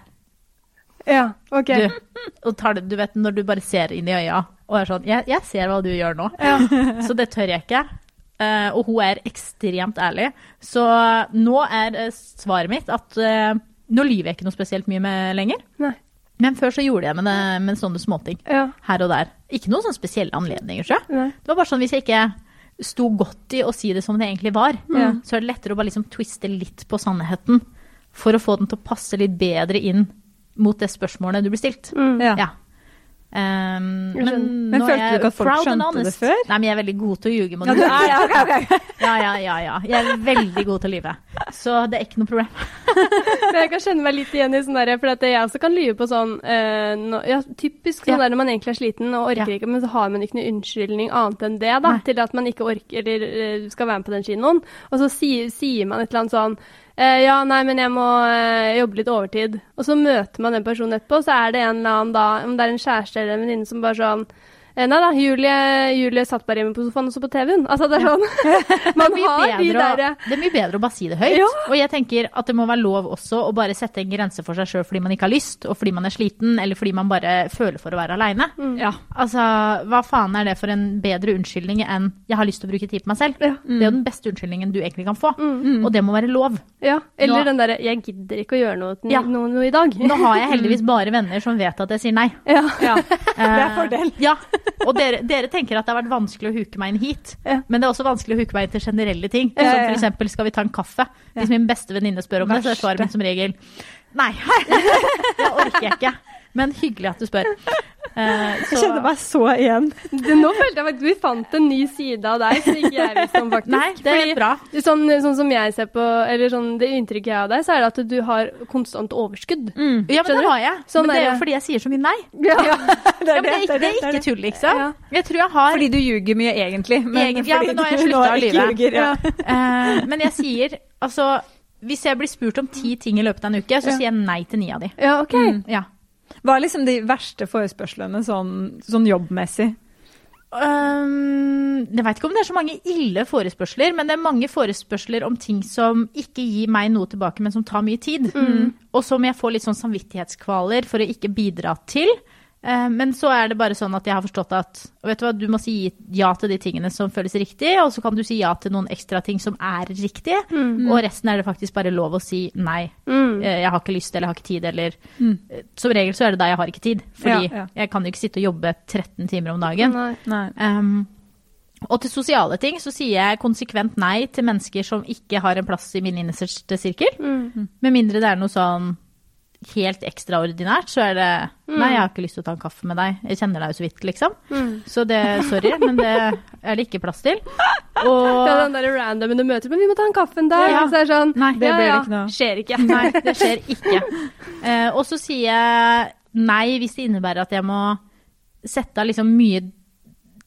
Ja, OK. Du, det, du vet når du bare ser inn i øya og er sånn jeg, jeg ser hva du gjør nå. Ja. Så det tør jeg ikke. Eh, og hun er ekstremt ærlig. Så nå er eh, svaret mitt at uh, nå lyver jeg ikke noe spesielt mye med lenger. Nei. Men før så gjorde jeg med, det, med sånne småting. Ja. Her og der. Ikke noen sånne spesielle anledninger, tror jeg. Nei. Det var bare sånn hvis jeg ikke sto godt i å si det som det egentlig var, Ja. så er det lettere å bare liksom twiste litt på sannheten for å få den til å passe litt bedre inn mot det spørsmålet du blir stilt. Mm. Ja. Ja. Um, men. Men følte du ikke at folk skjønte det før? Nei, men jeg er veldig god til å ljuge. Ja, ja, ok, ok. Ja, ja, ja, ja. Jeg er veldig god til å lyve. Så det er ikke noe problem. Men jeg kan kjenne meg litt igjen i sånn derre, for at jeg også kan lyve på sånn uh, no, Ja, typisk sånn der når man egentlig er sliten og orker ikke, men så har man ikke noe unnskyldning annet enn det, da, Nei. til at man ikke orker eller eh, skal være med på den kinoen. Og så sier, sier man et eller annet sånn eh, Ja, nei, men jeg må eh, jobbe litt overtid. Og så møter man den personen etterpå, så er det en eller annen da, om det er en kjæreste eller en venninne som bare sånn eh, Nei da, Julie, Julie satt bare hjemme på sofaen og så på TV-en. Altså, det er sånn Man har de bedre å, det er mye bedre å bare si det høyt. Ja. Og jeg tenker at det må være lov også å bare sette en grense for seg sjøl fordi man ikke har lyst, og fordi man er sliten, eller fordi man bare føler for å være aleine. Ja. Altså, hva faen er det for en bedre unnskyldning enn 'jeg har lyst til å bruke tid på meg selv'? Ja. Det er jo den beste unnskyldningen du egentlig kan få, Mm. og det må være lov. Ja, eller Nå- den derre 'jeg gidder ikke å gjøre noe, Ja. noe, noe i dag'. Nå har jeg heldigvis bare venner som vet at jeg sier nei. Ja. ja. Det er fordel. Ja, og dere, dere tenker at det har vært vanskelig å huke meg inn hit, Ja. men det er også vanskelig å huke meg inn til generelle ting. Ja, ja, Som ja. eksempel, skal vi ta en kaffe? Hvis min beste venninne spør om det, så er svaret mitt som regel nei. Det orker jeg ikke. Men hyggelig at du spør. Eh, Jeg kjenner meg så igjen. Det, nå følte jeg faktisk vi fant en ny side av deg som ikke jeg visste om, faktisk. Nei, det er bra. Sånn, sånn som jeg ser på, eller sånn det inntrykket jeg har av deg, så er det at du har konstant overskudd. Ja, men det har jeg. Sånn men det er er jo fordi jeg sier så mye nei. Ja. Det Ja, men det, er, det, ikke- det er ikke tull, liksom. Ja. Jeg tror jeg har Fordi du ljuger mye egentlig. Egentlig, ja, men nå har jeg slutta å lyve. Eh, Men jeg sier altså Hvis jeg blir spurt om ti ting i løpet av en uke, så Ja. sier jeg nei til ni av de. ja, OK. Mm. Ja. Hva er liksom de verste forespørslene sånn, sånn jobbmessig? Um, jeg vet ikke om det er så mange ille forespørsler, men det er mange forespørsler om ting som ikke gir meg noe tilbake, men som tar mye tid. Og som jeg får litt sånn samvittighetskvaler for å ikke bidra til. Eh, Men så er det bare sånn at jeg har forstått at vet du hva, du må si ja til de tingene som føles riktig, og så kan du si ja til noen ekstra ting som er riktige. Og resten er det faktisk bare lov å si nei. Mm. Eh, Jeg har ikke lyst eller jeg har ikke tid, eller mm. Som regel så er det da jeg har ikke tid. Fordi Ja, ja. jeg kan jo ikke sitte og jobbe 13 timer om dagen. Nei. Nei. Um, Og til sosiale ting så sier jeg konsekvent nei til mennesker som ikke har en plass i min innerste sirkel. Mm. Med mindre det er noe sånn helt ekstraordinært, så er det Nei, jeg har ikke lyst til å ta en kaffe med deg. Jeg kjenner deg jo så vidt, liksom. Mm. Så det Sorry, men det er det ikke plass til. Og Ja, den der randomen du møter, men vi må ta en kaffe en dag. Ja. Så er det sånn, Nei, det ja, blir det ja, ikke noe. Skjer ikke. Nei, det skjer ikke. Eh, og så sier jeg nei hvis det innebærer at jeg må sette av liksom mye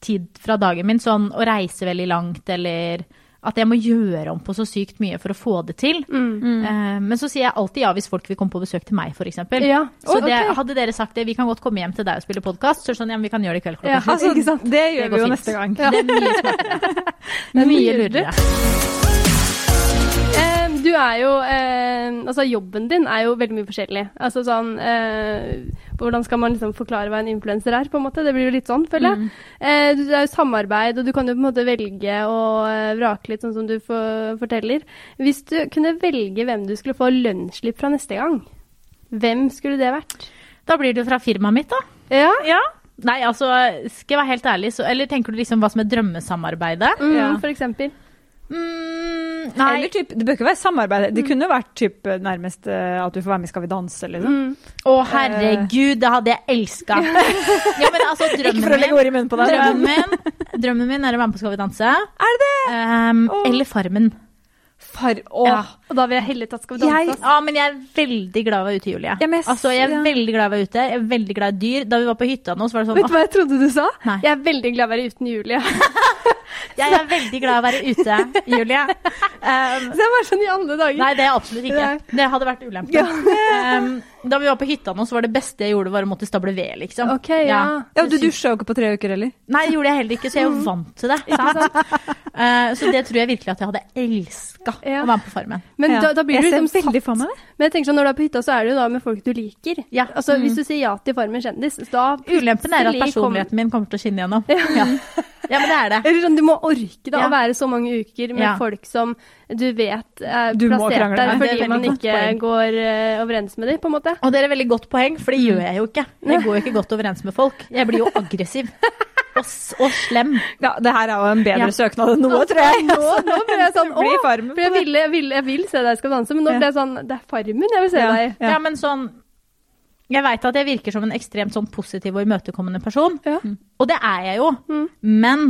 tid fra dagen min, sånn å reise veldig langt, eller at jeg må gjøre om på så sykt mye for å få det til. Mm. Uh, men så sier jeg alltid ja hvis folk vil komme på besøk til meg, f.eks. Ja. Så Å, det, ok. hadde dere sagt det, vi kan godt komme hjem til deg og spille podkast, så sånn ja, vi kan gjøre det i kveld klokka Ja. Altså, det gjør Det vi jo fint. neste gang. Det er mye smartere. Det er mye lurere. Eh, du er jo eh, Altså, jobben din er jo veldig mye forskjellig. Altså sånn eh, Hvordan skal man liksom forklare hva en influenser er, på en måte? Det blir jo litt sånn, føler jeg. Eh, det er jo samarbeid, og du kan jo på en måte velge og eh, vrake litt, sånn som du for, forteller. Hvis du kunne velge hvem du skulle få lønnsslipp fra neste gang, hvem skulle det vært? Da blir det jo fra firmaet mitt, da. Ja? Ja. Nei, altså, skal jeg være helt ærlig, så Eller tenker du liksom hva som er drømmesamarbeidet? Mm, Ja. For eksempel. Mm, nei. Eller typ, det bør ikke være samarbeid. Det kunne jo vært typ, nærmest eh, at du får være med i Skal vi danse, liksom. Mm. Å, herregud, det hadde jeg elska. ja, men altså, Ikke for å legge ord i munnen på deg. drømmen min Drømmen min er å være med på Skal vi danse. Er det det? Um, oh. Eller Farmen. Far... Åh. Ja. Og da vil jeg heller tatt Skal vi danse. Jeg- Ja, men jeg er veldig glad i å være ute, Julie. Jeg- altså, jeg er ja. veldig glad i å være ute. Jeg er veldig glad i dyr. Da vi var på hytta nå, så var det sånn Vet du hva jeg trodde du sa? Nei. Jeg er veldig glad i å være uten Julie. Jeg er veldig glad i å være ute, Julie. Um, Så jeg var sånn i alle dager. Nei, det er absolutt ikke. Det hadde vært ulempe. Um, da vi var på hytta nå, så var det beste jeg gjorde, var å måtte stable ved, liksom. Ok, ja. Ja, du dusja jo ikke på tre uker, eller? Nei, det gjorde jeg heller ikke, så jeg er jo vant til det. Sant? Uh, så det tror jeg virkelig at jeg hadde elska Ja. å være med på Farmen. Men Ja. da, da blir du jeg liksom veldig satt. for meg det. Men jeg tenker sånn, når du er på hytta, så er det jo da med folk du liker. Ja. Altså, Mm. Hvis du sier ja til Farmen kjendis, da Ulempen er at personligheten min kommer til å skinne gjennom. Ja. ja, men det er det. Eller sånn, Du må orke da Ja. å være så mange uker med Ja. folk som du vet er Du plassert der er fordi man ikke går eh, overens med dem, på en måte. Og det er et veldig godt poeng, for det gjør jeg jo ikke. Jeg går jo ikke godt overens med folk. Jeg blir jo aggressiv. Og, og slem. Ja, det her er jo en bedre Ja. søknad enn noe, tror jeg. Nå, nå ble jeg sånn Å! For jeg, på ville, jeg, vil, jeg vil se deg skal danse, men nå ble jeg sånn Det er Farmen jeg vil se deg i. Ja. Ja. men sånn Jeg veit at jeg virker som en ekstremt sånn positiv og imøtekommende person. Ja. Og det er jeg jo. Mm. Men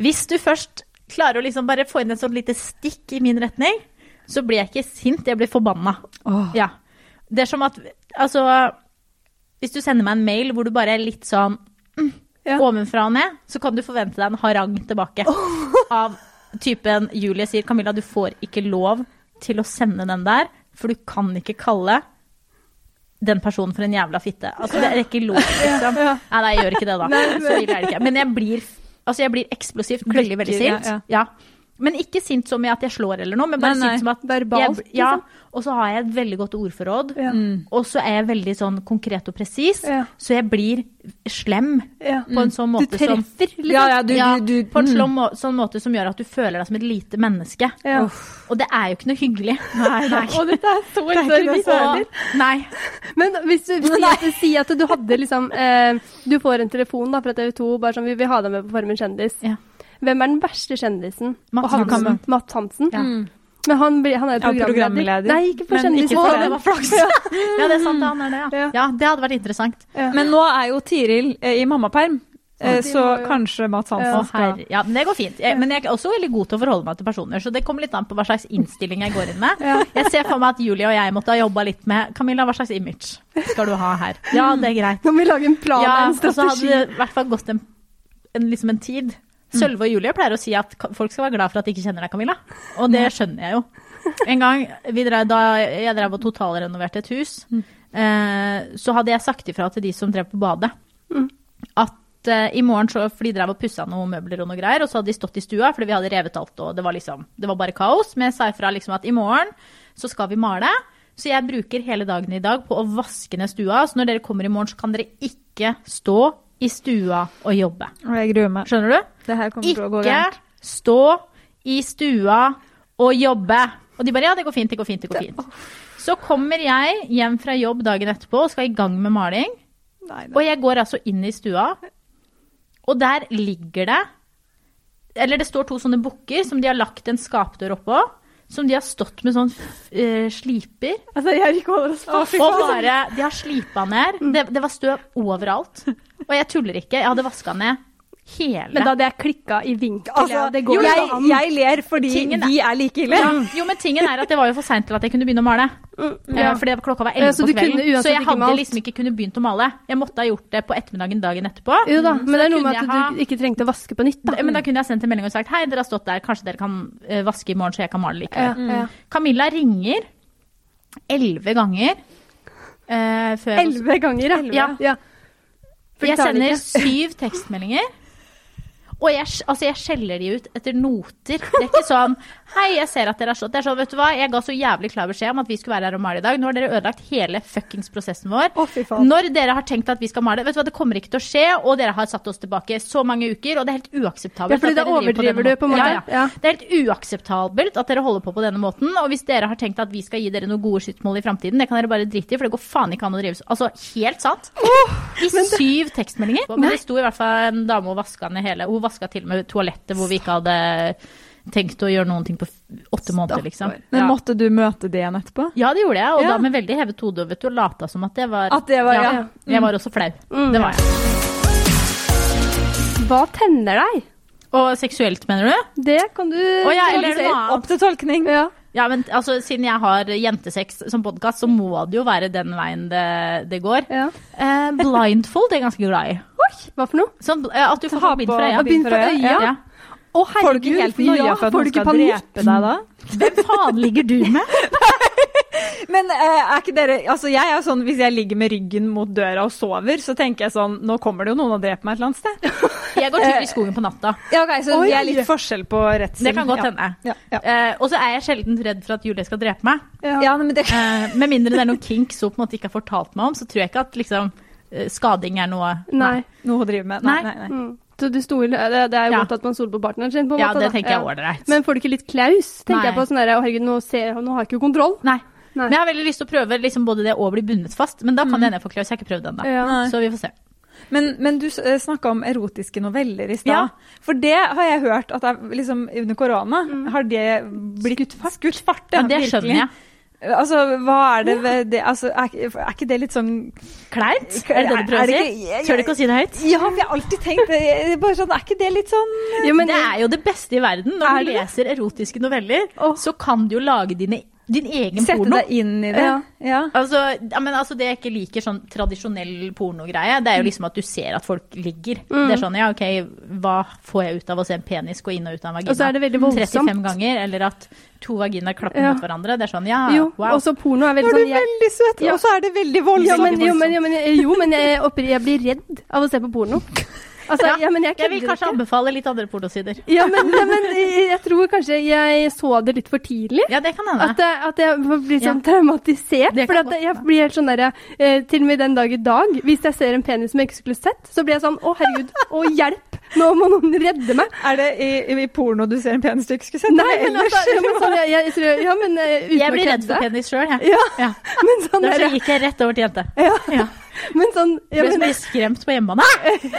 hvis du først klarer å liksom bare få inn et sånt lite stikk i min retning, så blir jeg ikke sint, jeg blir forbanna. Oh. Ja. Det er som at Altså, hvis du sender meg en mail hvor du bare er litt sånn mm, Ja. ovenfra og ned, så kan du forvente deg en harang tilbake. Av typen Julie sier Camilla, du får ikke lov til å sende den der, for du kan ikke kalle den personen for en jævla fitte. Altså, det er ikke lov, liksom. Ja. Nei, nei, jeg gjør ikke det, da. Nei, men- Så ille er det ikke. Men jeg blir, altså, jeg blir eksplosivt veldig, veldig sint. ja, Ja. Men ikke sint som i at jeg slår eller noe, men bare Nei, nei. sint som at Verbalt, jeg, ja, liksom. Og så har jeg et veldig godt ordforråd. Ja. Mm. Og så er jeg veldig sånn konkret og presis, Ja. så jeg blir slem Ja. på en sånn måte som treffer, liksom. Ja, ja, du, ja, du, du på en mm. må, sånn måte som gjør at du føler deg som et lite menneske. Ja. Og det er jo ikke noe hyggelig. Nei, nei. Og dette er så Det er ikke noe særlig. Nei. Men hvis du sier at, du hadde liksom eh, Du får en telefon da fra TV 2 bare sånn Vi vil ha deg med på Formen kjendis. Ja. Hvem er den verste kjendisen? Mats han- Hansen. Mats Hansen. Ja. Men han, han er programleder. Ja, programleder. Nei, ikke for Men kjendis. ikke for Å, det var flaks. Ja, det er sant, han er det, ja. Ja. Ja, det hadde vært interessant. Ja. Men nå er jo Tiril eh, i mammaperm, eh, så kanskje Mats Hansen skal. Ja, men det går fint. Jeg, men jeg er også veldig god til å forholde meg til personer, så det kommer litt an på hva slags innstilling jeg går inn med. Ja. Jeg ser for meg at Julie og jeg måtte ha jobba litt med Camilla, hva slags image skal du ha her? Ja, det er greit. Nå må vi lage en plan Ja, en strategi. og så hadde det i hvert fall gått en, en, liksom en tid. Sølve og Julie pleier å si at folk skal være glad for at de ikke kjenner deg, Camilla. Og det skjønner jeg jo. En gang drev, da jeg drev og totalrenoverte et hus, eh, så hadde jeg sagt ifra til de som drev på badet, Mm. at eh, i morgen så, For de drev og pussa noen møbler og noe greier, og så hadde de stått i stua fordi vi hadde revet alt, og det var liksom Det var bare kaos. Men jeg sa ifra liksom at i morgen så skal vi male. Så jeg bruker hele dagen i dag på å vaske ned stua. Så når dere kommer i morgen, så kan dere ikke stå i stua og jobbe. Og jeg gruer meg. Skjønner du? Ikke stå i stua og jobbe. Og de bare ja, det går fint, det går fint, det går fint. Så kommer jeg hjem fra jobb dagen etterpå og skal i gang med maling. Nei, Og jeg går altså inn i stua, Og der ligger det Eller det står to sånne bukker som de har lagt en skapdør oppå. Som de har stått med sånn uh, sliper. Altså, jeg ikke holder oss fast. Og bare, de har slipa ned. Det, det var støv overalt. Og jeg tuller ikke. Jeg hadde vaska ned hele. Men da hadde jeg klikka i vinkel. Altså, det går jo, jeg, an. jeg ler fordi Tingen vi er like ille. Ja. Jo, men tingen er at det var jo for seint til at jeg kunne begynne å male. ja. Eh, Fordi klokka var 11 så på kvelden. kunne Så jeg hadde liksom ikke kunnet begynt å male. Jeg måtte ha gjort det på ettermiddagen dagen etterpå. Jo da, Så men det er noe med at jeg du ha- ikke trengte å vaske på nytt, da. Men da kunne jeg sendt en melding og sagt hei, dere har stått der, kanskje dere kan eh, vaske i morgen så jeg kan male Ja, likevel. ja. Camilla ringer elleve ganger eh, Elleve ganger, ja. Ja. ja. Jeg sender syv tekstmeldinger. Og jeg, altså jeg skjeller de ut etter noter. Det er ikke sånn Hei, jeg ser at dere har slått. Det er sånn, vet du hva, jeg ga så jævlig klar beskjed om at vi skulle være her og male i dag. Nå har dere ødelagt hele fuckings prosessen vår. Oh. Når dere har tenkt at vi skal male, vet du hva, det kommer ikke til å skje, og dere har satt oss tilbake så mange uker, og det er helt uakseptabelt. Ja, fordi da overdriver på du, på en måte. Ja, ja. Ja. Det er helt uakseptabelt at dere holder på på denne måten, og hvis dere har tenkt at vi skal gi dere noen gode skytmål i framtiden, det kan dere bare drite i, for det går faen ikke an å drive så. Altså, helt sant. I syv tekstmeldinger. Men det sto i hvert fall en dame og vaska ned hele Hun vaska til og med toalettet hvor vi ikke hadde tenkt å gjøre noen ting på åtte måneder, liksom. Men Ja. måtte du møte det igjen etterpå? ja, det gjorde jeg, og Ja. da med veldig hevet hode og lata som at det var At det var- ja. Jeg var også flau. Mm. Det var jeg. Hva tenner deg? Og seksuelt, mener du? Det kan du Å ja, eller noe annet. Opp til tolkning. Ja. Ja, men altså, siden jeg har jentesex som podkast, så må det jo være den veien det, det går. ja. Eh, blindfold er jeg ganske glad i. Hva for noe? Sånn, at du får Ha bind for øya. bind for øya. Ja. Å, Får du herregud. ikke helt noia for at får noen du ikke skal panikk? drepe deg da? Hvem faen ligger du med? Men eh, er ikke dere Altså, jeg er sånn hvis jeg ligger med ryggen mot døra og sover, så tenker jeg sånn Nå kommer det jo noen og dreper meg et eller annet sted. Jeg går tur i skogen på natta. Ja, ok, Så Oi. det er litt forskjell på redsel. Det kan godt ja. hende. Ja, ja. Eh, og så er jeg sjelden redd for at Julie skal drepe meg. Ja. Eh, Ja, men det Eh, med mindre det er noen kinks hun på en måte ikke har fortalt meg om, så tror jeg ikke at liksom eh, skading er noe Nei. Noe å drive med. Nei, Nei. nei, nei. Mm. Så du stoler, det, det er jo Ja. godt at man stoler på partneren sin, på en Ja, måte. det da. tenker jeg Ja. er ålreit. Men får du ikke litt klaus? Tenker Nei. jeg på sånn der, å herregud, nå, ser, nå har jeg ikke kontroll. Nei. Nei. Men jeg har veldig lyst til å prøve liksom både det og bli bundet fast, men da kan det hende jeg får så Jeg har ikke prøvd det ennå. Ja. Så vi får se. Men, men du snakka om erotiske noveller i stad. Ja. For det har jeg hørt at jeg, liksom, under korona har det blitt skutt fart. Skutt fart Ja, det skjønner jeg. Altså, hva er det ved det altså, er, er ikke det litt sånn Kleint? Er det det du prøver Er å si? Tør du ikke å si det høyt? Ja, vi har alltid tenkt Bare sånn, er ikke det litt sånn Jo, men, Det er jo det beste i verden. Er Når du leser erotiske noveller, oh. så kan du jo lage dine, din egen Sette porno. deg inn i det. Ja. Ja. Altså, ja, men altså, det jeg ikke liker sånn tradisjonell pornogreie, det er jo liksom at du ser at folk ligger. Mm. Det er sånn, ja, ok, hva får jeg ut av å se en penis gå inn og ut av en vagina? Og så er det veldig voldsomt. 35 ganger, eller at to vaginaer klapper Ja. mot hverandre. Det er sånn, ja, jo, wow. og så porno er Nå veldig er sånn du jeg, veldig søt, Ja. og så er det veldig ja, voldsomt. men, jo, men, jo, men, jo, men jeg, jeg blir redd av å se på porno. Altså, Ja, ja, men jeg Jeg vil kanskje ikke. anbefale litt andre pornosider. Ja, men, ja, men jeg tror kanskje jeg så det litt for tidlig. Ja, det kan hende. At, jeg- at jeg blir sånn traumatisert. For at jeg blir helt sånn derre eh, Til og med den dag i dag, hvis jeg ser en penis som jeg ikke skulle sett, så blir jeg sånn Å, herregud. Å, hjelp. Nå må noen redde meg. Er det i, i porno du ser en penis du ikke skulle sett? Nei, men ellers? altså, ja, men sånn, jeg, jeg, tror- ja, men eh, uten Jeg blir redd for penis sjøl, jeg. Ja, Ja. men sånn Derfor der, gikk jeg rett over til jente. ja, Ja. men sånn ja, Ble så men, mye skremt på hjemmebane.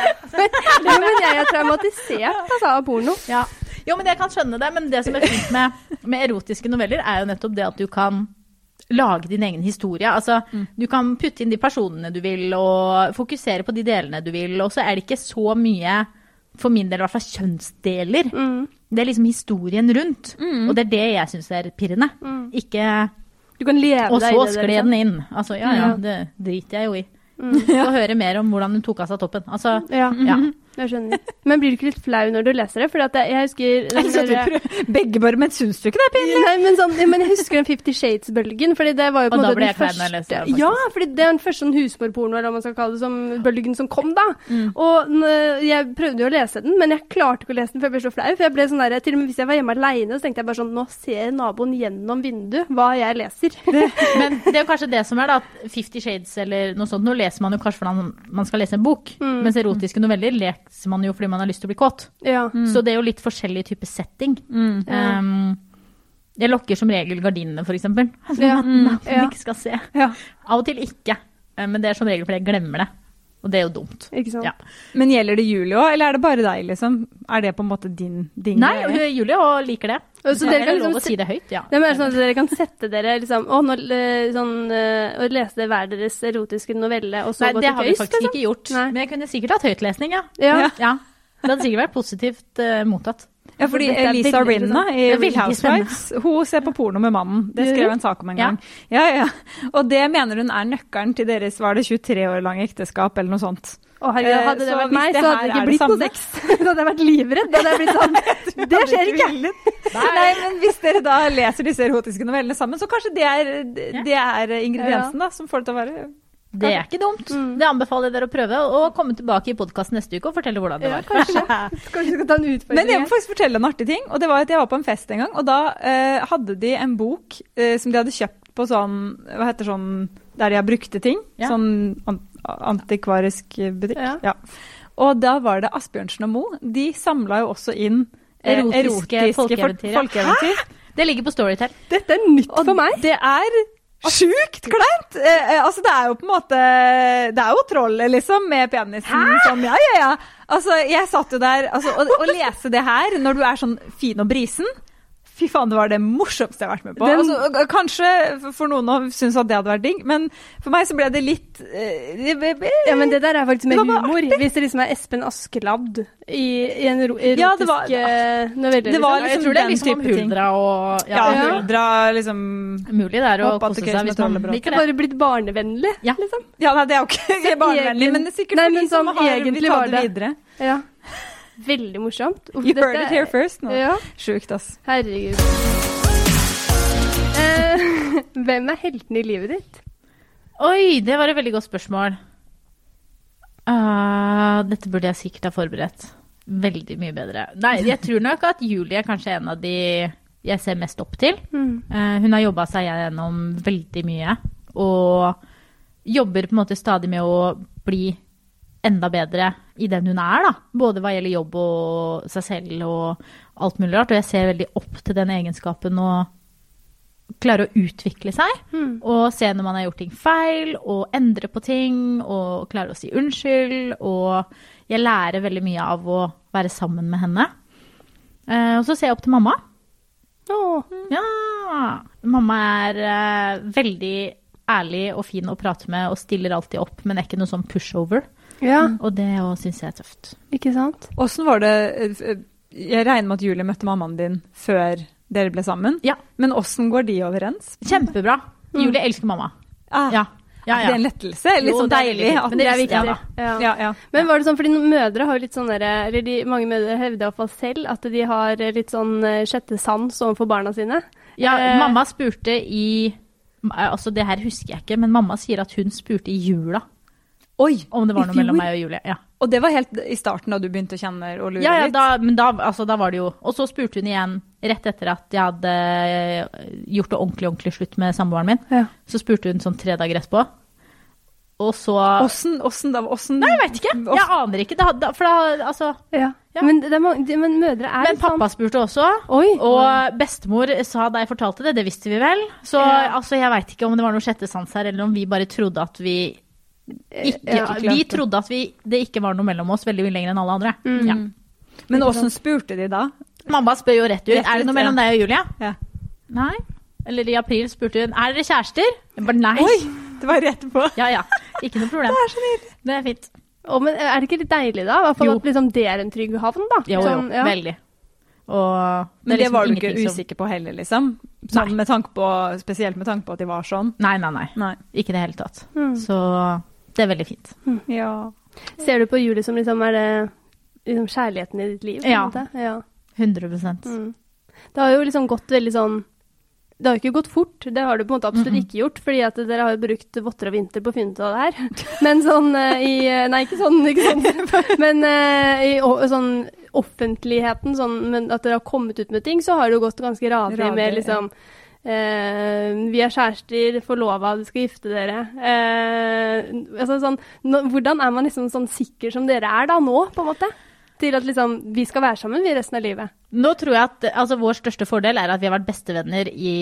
ja, men jeg er traumatisert altså, av porno. Ja. Jo, men jeg kan skjønne det, men det som er fint med, med erotiske noveller, er jo nettopp det at du kan lage din egen historie. Altså, Du kan putte inn de personene du vil, og fokusere på de delene du vil, og så er det ikke så mye, for min del i hvert fall, kjønnsdeler. Mm. Det er liksom historien rundt, og det er det jeg syns er pirrende. Ikke Du kan leve Og så i liksom. skled den inn. Altså, ja ja, det driter jeg jo i. Få høre mer om hvordan hun tok av seg toppen. Altså, Ja, ja. Jeg skjønner. Men blir du ikke litt flau når du leser det? For at jeg, jeg husker jeg der- prøver- Begge bare, men syns du ikke det er pinlig? Nei, men, sånn, men jeg husker den Fifty Shades-bølgen. fordi det var jo på en måte den jeg jeg første det. Ja, fordi det er den første sånn husmorporno eller hva man skal kalle det, som bølgen som kom da. Mm. Og jeg prøvde jo å lese den, men jeg klarte ikke å lese den, for jeg ble så flau. For jeg ble sånn der, Til og med hvis jeg var hjemme aleine, så tenkte jeg bare sånn Nå ser naboen gjennom vinduet hva jeg leser. Men det er jo kanskje det som er da, at Fifty Shades eller noe sånt, nå leser man jo kanskje hvordan man skal lese en bok, Mm. mens erotiske noveller leser man jo fordi man har lyst til å bli kåt. Ja. Så det er jo litt forskjellig type setting. Um, jeg lokker som regel gardinene, eksempel. Sånn Ja. man, Ja. ikke skal se. Ja. Av og til ikke, eh, men det er som regel fordi jeg glemmer det. Og det er jo dumt. Ikke sant? Ja. Men gjelder det Julie òg, eller er det bare deg, liksom? Er det på en måte din, din Nei, greie? Julie òg liker det. Så dere kan er lov liksom å si det høyt, ja. Det er sånn at dere kan sette dere liksom, å, nå, eh, sånn, eh, og lese hver deres erotiske novelle, og så Nei, gå det har vi faktisk liksom. ikke gjort. Nei. Men jeg kunne sikkert hatt høytlesning, ja. Ja. Ja. ja. Det hadde sikkert vært positivt uh, mottatt. Ja, fordi Elisa Rinna i Real Housewives hun ser på porno med mannen. Det skrev hun? en sak om en gang. Ja, ja. Og det mener hun er nøkkelen til deres var det 23 år lange ekteskap, eller noe sånt. Å, herregud, Eh, hadde det så vært meg, det så hadde det ikke blitt noe sex. Da hadde jeg vært livredd. Da hadde jeg blitt sånn Det skjer ikke! Nei, men hvis dere da leser disse erotiske novellene sammen, så kanskje det er, det er ingrediensen da, som får det til å være Det er ikke dumt. Mm. Det anbefaler jeg dere å prøve, og komme tilbake i podkasten neste uke og fortelle hvordan det Ja, var. kanskje. Kanskje vi skal ta en utfordring? Men jeg må faktisk fortelle en artig ting. og det var at Jeg var på en fest en gang, og da eh, hadde de en bok eh, som de hadde kjøpt på sånn Hva heter sånn Der de har brukte ting. Ja. Sånn an antikvarisk butikk. Ja. Ja. Og da var det Asbjørnsen og Moe. De samla jo også inn eh, Erotiske folkeeventyr, ja. folkeeventyr. Det ligger på Storytel. Dette er nytt Og for meg. det er sjukt kleint! Eh, eh, altså, det er jo på en måte Det er jo trollet, liksom, med penisen. Sånn, ja, ja, ja. Altså, jeg satt jo der altså, og, og lese det her når du er sånn fin og brisen. Fy faen, det var det morsomste jeg har vært med på. Den- Altså, kanskje for- noen å synes at det hadde vært digg, men for meg så ble det litt eh, Ja, men det der er faktisk bare humor. artig. Hvis det liksom er Espen Askeladd i, i en ero- erotisk Ja, det var- eh, novelle. det var liksom. jeg liksom tror det er liksom om huldra og Ja, Ja. huldra liksom Mulig det er å kose seg hvis et man liker Det bare blitt barnevennlig, Ja. liksom. Ja, nei, det er jo ikke barnevennlig, men det er sikkert Nei, for men de som sånn har vil ta det det. videre. Ja. Veldig morsomt. Uff, You dette- heard it here first. Nå. Ja, Sjukt, ass. herregud. Eh, hvem er heltene i livet ditt? Oi, det var et veldig godt spørsmål. Uh, dette burde jeg sikkert ha forberedt. Veldig mye bedre. Nei, jeg tror nok at Julie er kanskje en av de jeg ser mest opp til. Eh, hun har jobba seg gjennom veldig mye, og jobber på en måte stadig med å bli enda bedre i den hun er, da. Både hva gjelder jobb og seg selv og alt mulig rart. Og jeg ser veldig opp til den egenskapen å klare å utvikle seg. Og se når man har gjort ting feil, og endre på ting, og klare å si unnskyld. Og jeg lærer veldig mye av å være sammen med henne. Eh, og så ser jeg opp til mamma. Oh. Ja! Mamma er eh, veldig ærlig og fin å prate med, og stiller alltid opp, men er ikke noe sånn pushover. Ja, Og det òg syns jeg er tøft. ikke sant? Åssen var det Jeg regner med at Julie møtte mammaen din før dere ble sammen. Ja. Men åssen går de overens? Kjempebra. Julie elsker mamma. Ah, Ja. ja, Det er en lettelse. Litt Jo, sånn deilig. at men det er viktig. da. Ja. Ja, ja. Men var det sånn, fordi mødre har jo litt sånn Eller de, mange mødre hevder iallfall selv at de har litt sånn eh, sjette sans overfor barna sine. Ja, Eh, mamma spurte i Altså, det her husker jeg ikke, men mamma sier at hun spurte i jula Oi! om det var noe mellom meg og Julie. Ja, Og det var helt i starten da du begynte å kjenne og lure ja, ja litt? da, men da, altså, da var det jo Og så spurte hun igjen rett etter at jeg hadde eh, gjort det ordentlig, ordentlig slutt med samboeren min. Ja. Så spurte hun sånn tre dager etterpå. Og så Åssen, åssen da? Åssen Nei, jeg vet ikke. Jeg aner ikke. Da, da, for da, altså Ja. Ja. Men, det er mange, men mødre er Men pappa sånn pappa spurte også. Oi. Og bestemor sa da jeg fortalte det, det visste vi vel. Så Ja. altså, jeg veit ikke om det var noe sjette sans her, eller om vi bare trodde at vi ikke Ja, Vi trodde at vi, det ikke var noe mellom oss veldig mye lenger enn alle andre. Ja. Men åssen spurte de da? Mamma spør jo rett ut Rett er det noe mellom deg og Julia. Ja. Nei. Eller i april spurte hun er dere kjærester. Jeg bare nei. Oi! Det var rett på. Ja ja, ikke noe problem. Det er så nydelig. Det er fint. Oh, men er det ikke litt deilig, da? I hvert fall at liksom, det er en trygg havn, da. Jo, jo, Sånn, ja. veldig. Og Men det liksom var du ikke som- usikker på heller, liksom? Sånn med tanke på, spesielt med tanke på at de var sånn? Nei, nei, nei. Nei. Ikke i det hele tatt. Mm. Så det er veldig fint. Ja. Ser du på juli som liksom er det liksom, kjærligheten i ditt liv? Ja. ja. 100 Mm. Det har jo liksom gått veldig sånn Det har jo ikke gått fort, det har det på en måte absolutt ikke gjort, fordi at dere har jo brukt votter og vinter på å finne ut av det her. Men sånn eh, i eh, Nei, ikke sånn, ikke sånn. Men eh, i sånn offentligheten, sånn men at dere har kommet ut med ting, så har det jo gått ganske radig med liksom eh, vi er kjærester, forlova, du skal gifte dere. Eh, altså sånn, hvordan er man liksom sånn sikker som dere er da nå, på en måte? Til at liksom, vi skal være sammen vi resten av livet. Nå tror jeg at altså, vår største fordel er at vi har vært bestevenner i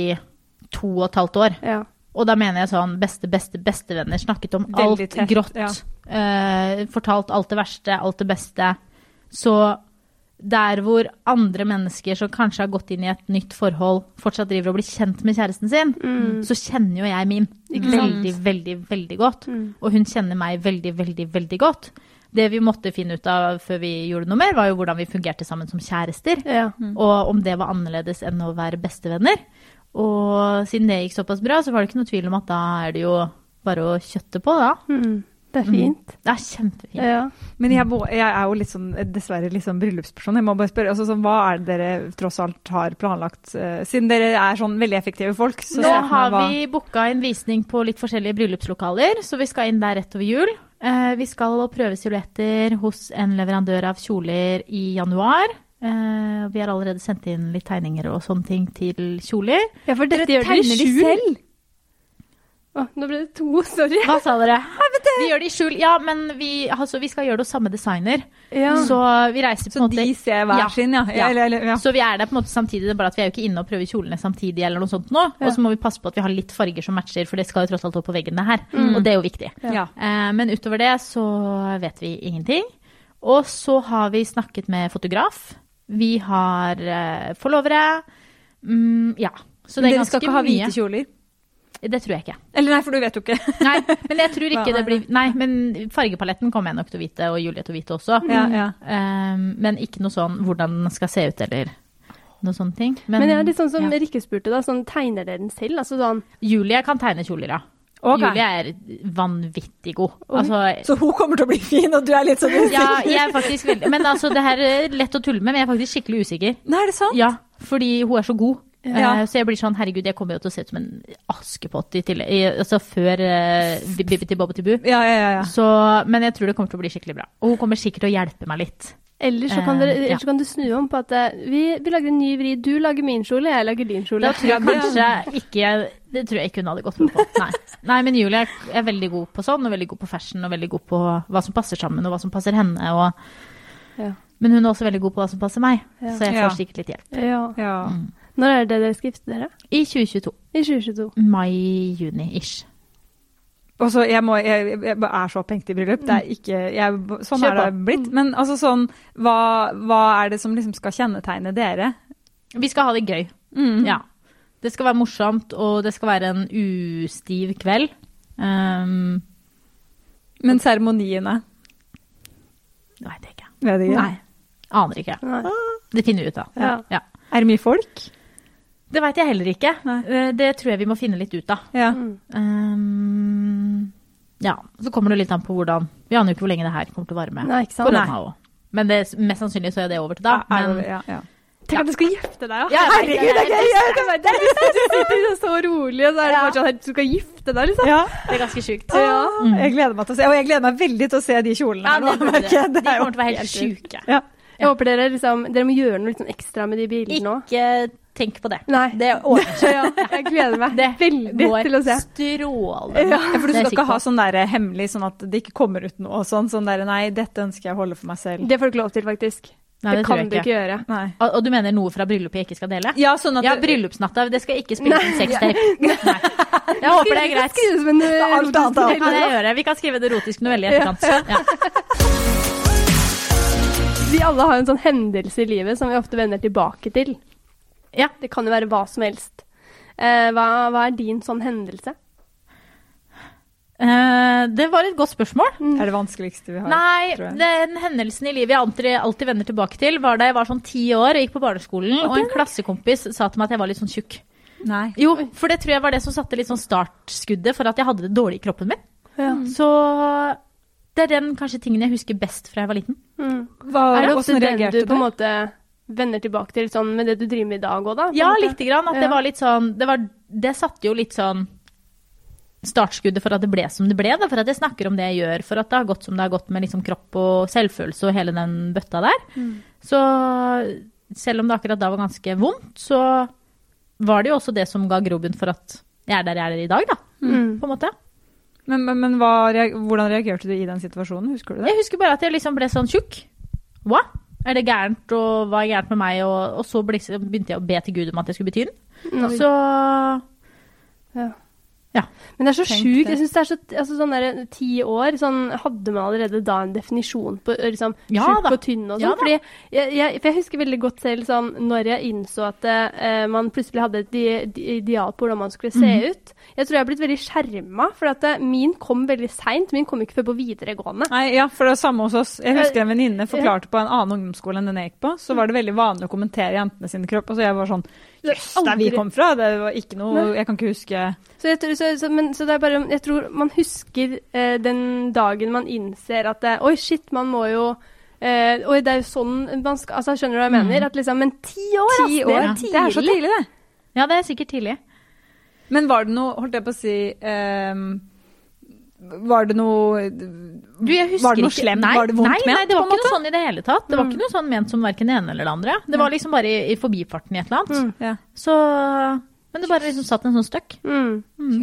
to og et halvt år. Ja. Og da mener jeg sånn beste, beste, bestevenner. Snakket om Veldig alt tett, grått. ja. eh, fortalt alt det verste, alt det beste. Så der hvor andre mennesker som kanskje har gått inn i et nytt forhold, fortsatt driver og blir kjent med kjæresten sin, så kjenner jo jeg min veldig, veldig, veldig godt. Og hun kjenner meg veldig, veldig, veldig godt. Det vi måtte finne ut av før vi gjorde noe mer, var jo hvordan vi fungerte sammen som kjærester. Ja. Og om det var annerledes enn å være bestevenner. Og siden det gikk såpass bra, så var det ikke noe tvil om at da er det jo bare å kjøtte på, da. Mm. Det er fint. Det er kjempefint. Ja. Men jeg, må, jeg er jo litt sånn, dessverre litt sånn bryllupsperson. Jeg må bare spørre, altså, sånn, Hva er det dere tross alt har planlagt? Uh, siden dere er sånn veldig effektive folk. Så Nå har hva- vi booka en visning på litt forskjellige bryllupslokaler, så vi skal inn der rett over jul. Uh, vi skal prøve silhuetter hos en leverandør av kjoler i januar. Uh, vi har allerede sendt inn litt tegninger og sånne ting til kjoler. ja, for gjør dere tegner de selv? Å, nå ble det to, sorry. Hva sa dere? Vi gjør det i skjul. Ja, men vi, altså, vi skal gjøre det hos samme designer. Ja. Så vi reiser på en måte Så de ser hver Ja. sin, ja. Ja. Eller, eller, ja. Så vi er der på en måte samtidig, det er bare at vi er jo ikke inne og prøver kjolene samtidig eller noe sånt nå. Ja. Og så må vi passe på at vi har litt farger som matcher, for det skal jo tross alt opp på veggen det her. Mm. Og det er jo viktig. Ja. Eh, men utover det så vet vi ingenting. Og så har vi snakket med fotograf. Vi har eh, forlovere. Mm, ja. Så det er Dere skal ikke ha hvite kjoler? Det tror jeg ikke. Eller nei, for du vet jo ikke. Nei, men jeg tror ikke det blir Nei, men fargepaletten kommer jeg nok til å vite, og Julie til å vite også. Ja, ja. Um, men ikke noe sånn hvordan den skal se ut, eller noen sånne ting. Men men er litt sånn som ja. Rikke spurte, da. Sånn, tegner dere den selv? Altså sånn Julie kan tegne kjoler, ja. Okay. Julie er vanvittig god. Altså, Så hun kommer til å bli fin, og du er litt sånn ja, jeg er faktisk veldig Men altså, det her er lett å tulle med, men jeg er faktisk skikkelig usikker. Nei, er det sant? Ja, fordi hun er så god. Ja. Eh, så jeg blir sånn, herregud, jeg kommer jo til å se ut som en askepott i tillegg. i- Altså før uh, Bibbidi Bobbidi Bu. Ja, ja, ja. ja. Så, men jeg tror det kommer til å bli skikkelig bra. Og hun kommer sikkert til å hjelpe meg litt. Eller så kan, dere, uh, ja. så kan du snu om på at eh, vi, vi lager en ny vri. Du lager min kjole, jeg lager din kjole. Da tror jeg kanskje ikke Det tror jeg ikke hun hadde gått med på. Nei. Nei, men Julie er, er veldig god på sånn, og veldig god på fashion, og veldig god på hva som passer sammen, og hva som passer henne. Og, Ja. men hun er også veldig god på hva som passer meg, Ja. så jeg får Ja. sikkert litt hjelp. Ja. ja. Mm. Når er det dere skal gifte dere? I 2022. I 2022. Mai-juni-ish. Og så jeg, må, jeg, jeg er så opphengt i bryllup. Det er ikke, jeg, sånn er det på. blitt. Men altså sånn, hva, hva er det som liksom skal kjennetegne dere? Vi skal ha det gøy. Mm. Ja. Det skal være morsomt, og det skal være en ustiv kveld. Um, Men seremoniene? det vet jeg ikke. Vet ikke. Nei. Aner ikke. Nei. Det finner vi ut av. Ja. Ja. Er det mye folk? Det veit jeg heller ikke. Nei. Eh, Det tror jeg vi må finne litt ut av. Ja. Um, ja, så kommer det litt an på hvordan Vi aner jo ikke hvor lenge det her kommer til å vare med. Nei, ikke sant? Korona. Men det, mest sannsynlig så er det over til da. Ja, Men, ja, ja. Tenk at du skal gifte deg, Ja, Herregud, det er gøy! Det er det beste. Du sitter liksom så rolig, og så er det bare sånn at du skal gifte deg, liksom. ja. det er ganske sjukt. Ja. Mm. Jeg gleder meg til å se, og jeg gleder meg veldig til å se de kjolene. Ja, her nå, det det. De er kommer til å være helt sjuke. Ja. Jeg håper dere liksom Dere må gjøre noe litt sånn ekstra med de bildene òg. Ikke tenk på det. Nei. Det ordner seg. Ja, jeg gleder meg Det veldig går til å se. strålende. Ja, for du er skal ikke ha sånn der hemmelig, sånn at det ikke kommer ut noe sånn. Sånn der, nei, dette ønsker jeg å holde for meg selv. Det får du ikke lov til, faktisk. Nei, det, det kan ikke. du ikke gjøre. Nei. Og, og du mener noe fra bryllupet jeg ikke skal dele? Ja, sånn at Ja, bryllupsnatta. Det skal ikke spilles inn sextape. Jeg håper det er greit. Skrive som en Alt annet Ja, Det gjør jeg. Vi kan skrive en erotisk novelle i etterkant. Ja. Vi alle har en sånn hendelse i livet som vi ofte vender tilbake til. Ja. Det kan jo være hva som helst. Eh, hva, hva er din sånn hendelse? Eh, det var et godt spørsmål. Det er det vanskeligste vi har. Nei, den hendelsen i livet jeg alltid, alltid vender tilbake til, var da jeg var sånn ti år og gikk på barneskolen, og en klassekompis sa til meg at jeg var litt sånn tjukk. Nei. Jo, for det tror jeg var det som satte litt sånn startskuddet for at jeg hadde det dårlig i kroppen min. Ja. Så det er den kanskje tingen jeg husker best fra jeg var liten. Mm. Hva, Er det ofte hvordan den du på en måte vender tilbake til sånn med det du driver med i dag òg, da? Ja, lite grann. At det var litt sånn Det, var, det satte jo litt sånn startskuddet for at det ble som det ble. Da, for at jeg snakker om det jeg gjør. For at det har gått som det har gått med liksom kropp og selvfølelse og hele den bøtta der. Mm. Så selv om det akkurat da var ganske vondt, så var det jo også det som ga grobunn for at jeg er der jeg er i dag, da. Mm. På en måte. Men, men, men hva, hvordan reagerte du i den situasjonen? Husker du det? Jeg husker bare at jeg liksom ble sånn tjukk. Hva? Er det gærent, og hva er gærent med meg? Og, og så ble- begynte jeg å be til Gud om at jeg skulle bety den. Oi. Så Ja. Ja. Men det er så sjukt. Jeg synes det er så altså, sånn der, Ti år, sånn, hadde man allerede da en definisjon på liksom, Ja tjukk og tynn og Ja sånn? Fordi jeg, jeg, for jeg husker veldig godt selv sånn, når jeg innså at eh, man plutselig hadde et di, di, ideal på hvordan man skulle se mm. ut. Jeg tror jeg har blitt veldig skjerma, for at eh, min kom veldig seint. Min kom ikke før på videregående. Nei, ja, for det er samme hos oss. Jeg husker en venninne forklarte på en annen ungdomsskole enn den jeg gikk på, så var det veldig vanlig å kommentere jentene sine kropp. Og så jeg var sånn Jøss, der vi kom fra! Det var ikke noe Jeg kan ikke huske Så, jeg, tror- så, så, men, så det er bare Jeg tror man husker eh, den dagen man innser at eh, Oi, shit, man må jo eh, Oi, det er jo sånn man skal Altså, skjønner du hva jeg Mm. mener? At liksom Men ti år! Ti Det år. er Det er så tidlig, det. Ja, det er sikkert tidlig. Men var det noe, holdt jeg på å si um Var det noe Du, jeg husker Var det noe ikke- slemt? Nei, Var det vondt nei, Nei, det var ikke noe sånn i det hele tatt. Det var Mm. ikke noe sånn ment som verken det ene eller det andre. Det var liksom bare i, i forbifarten i et eller annet. Mm. Ja. Så Men det bare liksom satt en sånn støkk. Mm. Mm.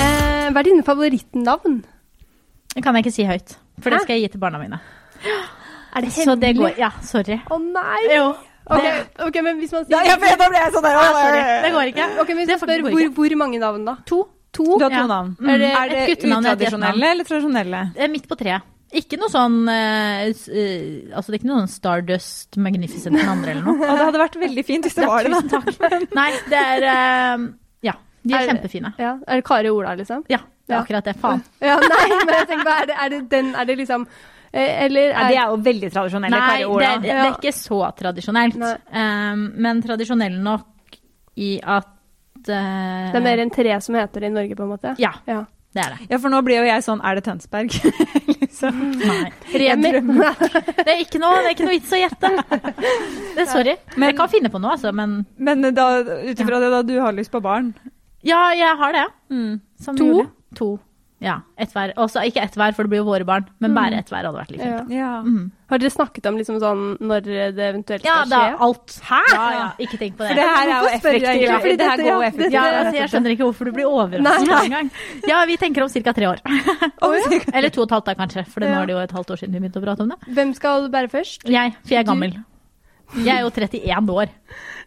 Eh, hva er dine favorittnavn? Det kan jeg ikke si høyt, for det skal jeg gi til barna mine. Er det Så det hemmelig? går Ja, sorry. Å nei! Jo. Ok, ok, men hvis man sier Ja, jeg vet, da ble jeg sånn der. Ja, sorry. Det går ikke. Ok, men hvis man spør, går hvor, ikke. hvor mange navn da? To. To? Du har to Ja. navn. Mm. Er det, Et guttenavn og et utradisjonelle eller tradisjonelle? Det er midt på treet. Ikke noe sånn eh, s- eh, Altså, det er ikke noe sånn Stardust Magnificent den andre eller noe. Og det hadde vært veldig fint hvis det var det. da. Tusen takk. Nei, det er eh, Ja. De er Er kjempefine. Ja, Er det Kari Ola, liksom? Ja, det er Ja. akkurat det. Faen. Ja, nei, men jeg tenker bare, er det, er det den Er det liksom eh, Eller Ja, de er jo veldig tradisjonelle. Nei, Kari det, Ola. er- det er ikke så tradisjonelt. Nei. Um, men tradisjonell nok i at eh, Det er mer enn tre som heter det i Norge, på en måte? Ja, Ja. Det er det. Ja, for nå blir jo jeg sånn Er det Tønsberg? liksom. Nei. Remi. Det er ikke noe, det er ikke noe vits å gjette. Det er sorry. Men- jeg kan finne på noe, altså, men Men ut ifra det, da, du har lyst på barn? Ja, jeg har det. Mm. To? Julie. To. Ja. Ett hver. Også, ikke ett hver, for det blir jo våre barn, men bare ett hver hadde vært litt fint. Ja. Ja. Mm. Har dere snakket om liksom sånn når det eventuelt Ja, skal skje? Ja, skje? alt. Hæ? Ja, ja, ikke tenk på For det. det her er jo effektivt. Fordi Det her går effektivt. Ja, altså, jeg skjønner ikke hvorfor du blir overrasket engang. Ja, vi tenker om ca. tre år. Eller to og et halvt da, kanskje, for nå er det jo et halvt år siden vi begynte å prate om det. Hvem skal bære først? Jeg, for jeg er gammel. Jeg er jo 31 år.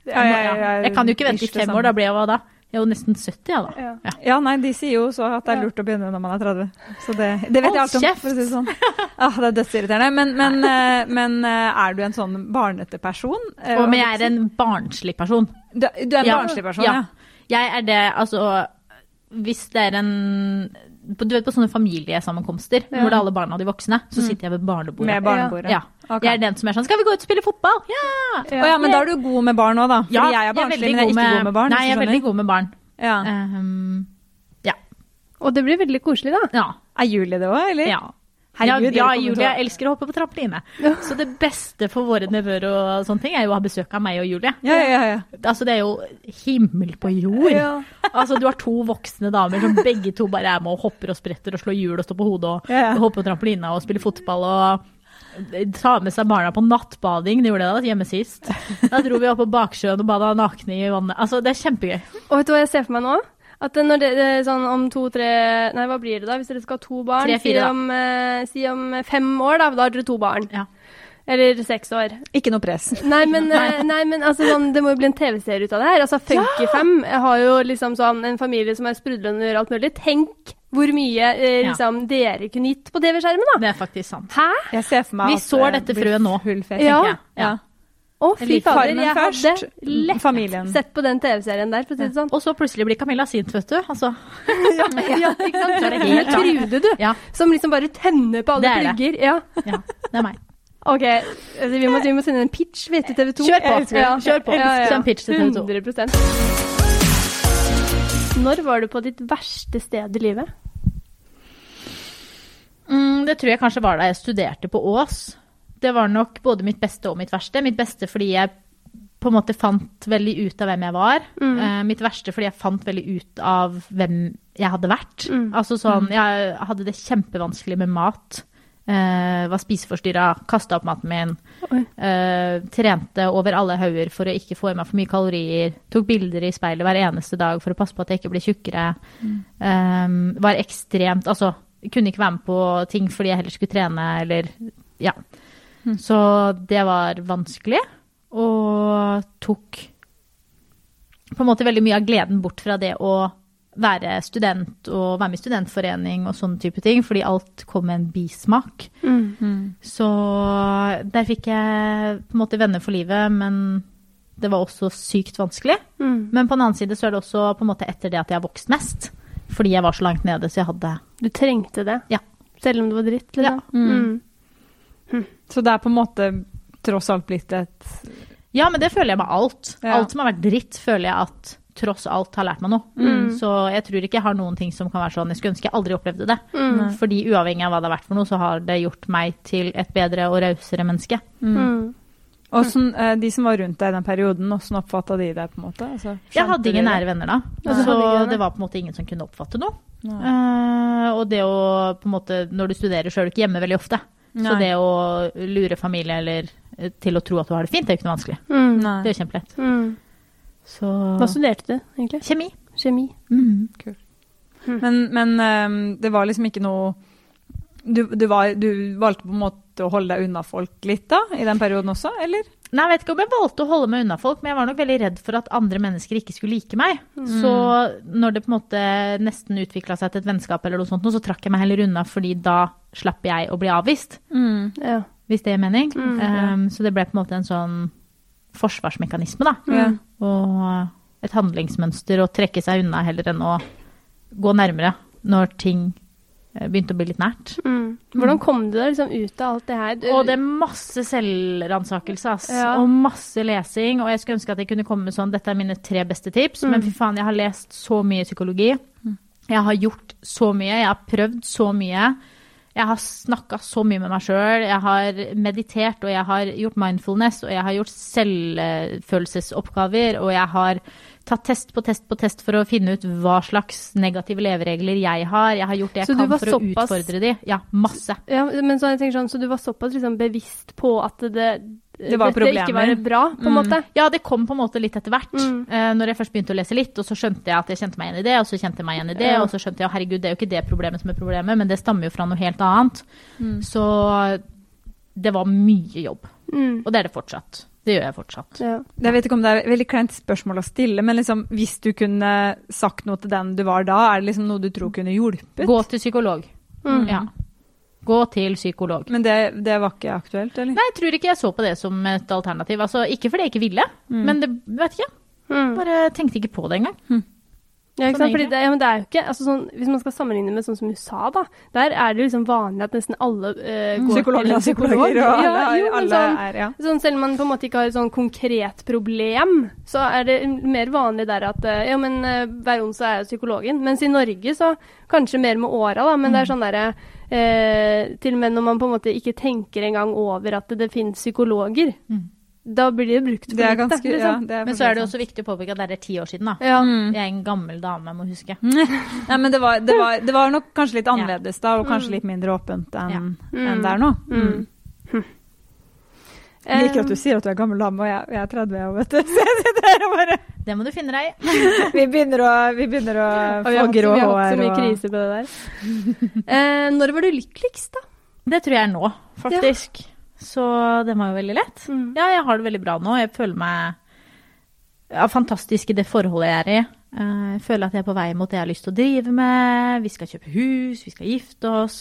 Ja, ja, ja, ja. Jeg kan jo ikke vente i fem år, da blir jeg hva da? Jeg er jo nesten 70, jeg da. Ja. Ja. Ja, nei, de sier jo så at det er lurt å begynne når man er 30. Så det, det vet Hold jeg alt om, kjeft! for å si det sånn. Ah, det er dødsirriterende. Men, men, eh, men eh, er du en sånn barnete person? Eh, men jeg er en barnslig person. Du, du er en Ja. barnslig person, ja. Ja. Jeg er det, altså Hvis det er en på- Du vet på sånne familiesammenkomster Ja. hvor det er alle barna og de voksne, så sitter jeg ved barnebordet. Med barnebordet. Ja. Okay. Jeg er den som er sånn Skal vi gå ut og spille fotball? Ja! Å ja, men da er du god med barn òg, da. Fordi Ja, jeg er barnslig, men jeg er ikke god med barn. Nei, jeg er veldig god med barn. Ja. Um, ja. Og det blir veldig koselig, da. ja. Er Julie det òg, eller? ja. Herregud, ja, ja, Julie jeg elsker å hoppe på trampoline. Så det beste for våre nevøer og sånne ting er jo å ha besøk av meg og Julie. Ja, ja, ja. Altså, det er jo himmel på jord. Ja. Altså, du har to voksne damer som begge to bare er med og hopper og spretter og slår hjul og står på hodet og, Ja, og hopper på trampoline og spiller fotball og tar med seg barna på nattbading. De gjorde det da, hjemme sist. Da dro vi opp på baksjøen og bada nakne i vannet. Altså, det er kjempegøy. Og vet du hva jeg ser for meg nå? At når det, det er sånn om to-tre Nei, hva blir det da? Hvis dere skal ha to barn? Tre, si, fire, si, om, eh, si om fem år, da. Da har dere to barn. Ja. Eller seks år. Ikke noe press. Nei, men, eh, nei, men altså, sånn, det må jo bli en TV-serie ut av det her. Altså, Funkyfem har jo liksom sånn en familie som er sprudlende og gjør alt mulig. Tenk hvor mye eh, Ja. liksom, dere kunne gitt på TV-skjermen, da. Det er faktisk sant. Hæ? Jeg ser for meg Vi at sår dette blir frøet nå. Full fest, Ja. jeg. Ja. Å, fy fader. Farmen Jeg først, hadde lett familien. sett på den TV-serien der, for å si det sånn. Og så plutselig blir Camilla sint, vet du. Altså, Ja, ja, ikke sant? Så er det helt. Trude, du. ja, Som liksom bare tenner på alle Det er det. plugger. Ja. ja, det er meg. OK, altså, vi, må, vi må sende en pitch vet du, TV 2. Kjør på. Ja. Kjør på. Ja, ja. Send pitch til TV 2. 100% Når var du på ditt verste sted i livet? Mm, det tror jeg kanskje var da jeg studerte på Ås. Det var nok både mitt beste og mitt verste. Mitt beste fordi jeg på en måte fant veldig ut av hvem jeg var. Mm. Uh, mitt verste fordi jeg fant veldig ut av hvem jeg hadde vært. Mm. Altså sånn, Jeg hadde det kjempevanskelig med mat. Uh, var spiseforstyrra, kasta opp maten min. Eh, trente over alle hauger for å ikke få i meg for mye kalorier. Tok bilder i speilet hver eneste dag for å passe på at jeg ikke ble tjukkere. Eh, var ekstremt Altså, kunne ikke være med på ting fordi jeg heller skulle trene, eller Ja. Så det var vanskelig. Og tok på en måte veldig mye av gleden bort fra det å være student og være med i studentforening og sånne type ting, fordi alt kom med en bismak. Mm. Så der fikk jeg på en måte venner for livet, men det var også sykt vanskelig. Mm. Men på den annen side så er det også på en måte etter det at jeg har vokst mest, fordi jeg var så langt nede, så jeg hadde Du trengte det, Ja. selv om det var dritt? Liksom. Ja. Mm. Så det er på en måte tross alt blitt et Ja, men det føler jeg med alt. Ja. Alt som har vært dritt, føler jeg at tross alt har lært meg noe. Mm. Så jeg tror ikke jeg har noen ting som kan være sånn Jeg skulle ønske jeg aldri opplevde det. Mm. Fordi uavhengig av hva det har vært for noe, så har det gjort meg til et bedre og rausere menneske. Mm. Og sånn, De som var rundt deg i den perioden, hvordan oppfatta de det? på en måte? Altså, Jeg hadde ingen nære venner da, Nei. så det, nei. det var på en måte ingen som kunne oppfatte noe. Eh, og det å på en måte Når du studerer, så er du ikke hjemme veldig ofte. Så det å lure familie eller eh, til å tro at du har det fint, det er jo ikke noe vanskelig. Mm. Det er jo kjempelett. Mm. Så Hva studerte du, egentlig? Kjemi. Kjemi. Mm. Men, men ehm, det var liksom ikke noe du, du, var, du valgte på en måte å holde deg unna folk litt da, i den perioden også, eller? Nei, jeg vet ikke om jeg valgte å holde meg unna folk, men jeg var nok veldig redd for at andre mennesker ikke skulle like meg. Mm. Så når det på en måte nesten utvikla seg til et vennskap, eller noe sånt, så trakk jeg meg heller unna, fordi da slapp jeg å bli avvist, Ja. hvis det gir mening. Mm, um, så det ble på en måte en sånn forsvarsmekanisme, da. Mm. Og et handlingsmønster å trekke seg unna heller enn å gå nærmere når ting begynte å bli litt nært. Mm. Hvordan kom du deg liksom ut av alt det her? Du, Og det er masse selvransakelse, ass. Ja. Og masse lesing. Og jeg skulle ønske at jeg kunne komme med sånn Dette er mine tre beste tips. Mm. Men fy faen, jeg har lest så mye psykologi. Jeg har gjort så mye. Jeg har prøvd så mye. Jeg har snakka så mye med meg sjøl. Jeg har meditert, og jeg har gjort mindfulness, og jeg har gjort selvfølelsesoppgaver, og jeg har tatt test på test på test for å finne ut hva slags negative leveregler jeg har. Jeg har gjort det jeg Så kan var for å såpass- utfordre de. Ja, masse. ja, men så jeg sånn, så du var såpass liksom bevisst på at det, Det var dette ikke var bra, på en Mm. Ja, det kom på en måte litt etter hvert. Mm. Uh, når jeg først begynte å lese litt, og så skjønte jeg at jeg kjente meg igjen i det, og så kjente jeg meg igjen i det, Ja. og så skjønte jeg at herregud, det er jo ikke det problemet som er problemet, men det stammer jo fra noe helt annet. Så det var mye jobb. Mm. Og det er det fortsatt. Det gjør jeg fortsatt. Ja. Jeg vet ikke om det er et veldig kleint spørsmål å stille, men liksom, hvis du kunne sagt noe til den du var da, er det liksom noe du tror kunne hjulpet? Gå til psykolog. Mm. Ja. Gå til psykolog. Men det, det var ikke aktuelt, eller? Nei, jeg tror ikke jeg så på det som et alternativ. Altså, ikke fordi jeg ikke ville, men det, vet ikke. Mm. Bare tenkte ikke på det engang. Ja, ikke sant? Fordi det, ja, men det er jo ikke altså sånn, Hvis man skal sammenligne med sånn som USA, da, der er det jo liksom vanlig at nesten alle eh, går Psykologer til en og psykologer, Ja, jo, alle sånn, er ja. sånn, selv om man på en måte ikke har et sånn konkret problem, så er det mer vanlig der at eh, ja, men eh, hver onsdag er jeg psykologen. Mens i Norge så kanskje mer med åra, da, men det er sånn derre eh, Til og med når man på en måte ikke tenker engang over at det, det finnes psykologer, Mm. Da blir det brukt for Det er lite. ganske ja, liksom. det er Men så er det også viktig å påpeke at det er ti år siden, da. Ja. Mm. Jeg er en gammel dame, må huske. Nei, men det var, det, var, det var nok kanskje litt annerledes da, og kanskje Mm. litt mindre åpent enn Mm. en det er nå. Mm. Jeg liker at du Eh, sier at du er gammel dame, og jeg, jeg er 30 år, vet du. Jeg bare Det må du finne deg i. Vi begynner å, vi begynner å få grå vi har hatt så mye og kriser på det der. Eh, når var du lykkeligst, da? Det tror jeg er nå, faktisk. Så det var jo veldig lett. Mm. Ja, jeg har det veldig bra nå. Jeg føler meg ja, fantastisk i det forholdet jeg er i. Eh, Jeg føler at jeg er på vei mot det jeg har lyst til å drive med. Vi skal kjøpe hus, vi skal gifte oss.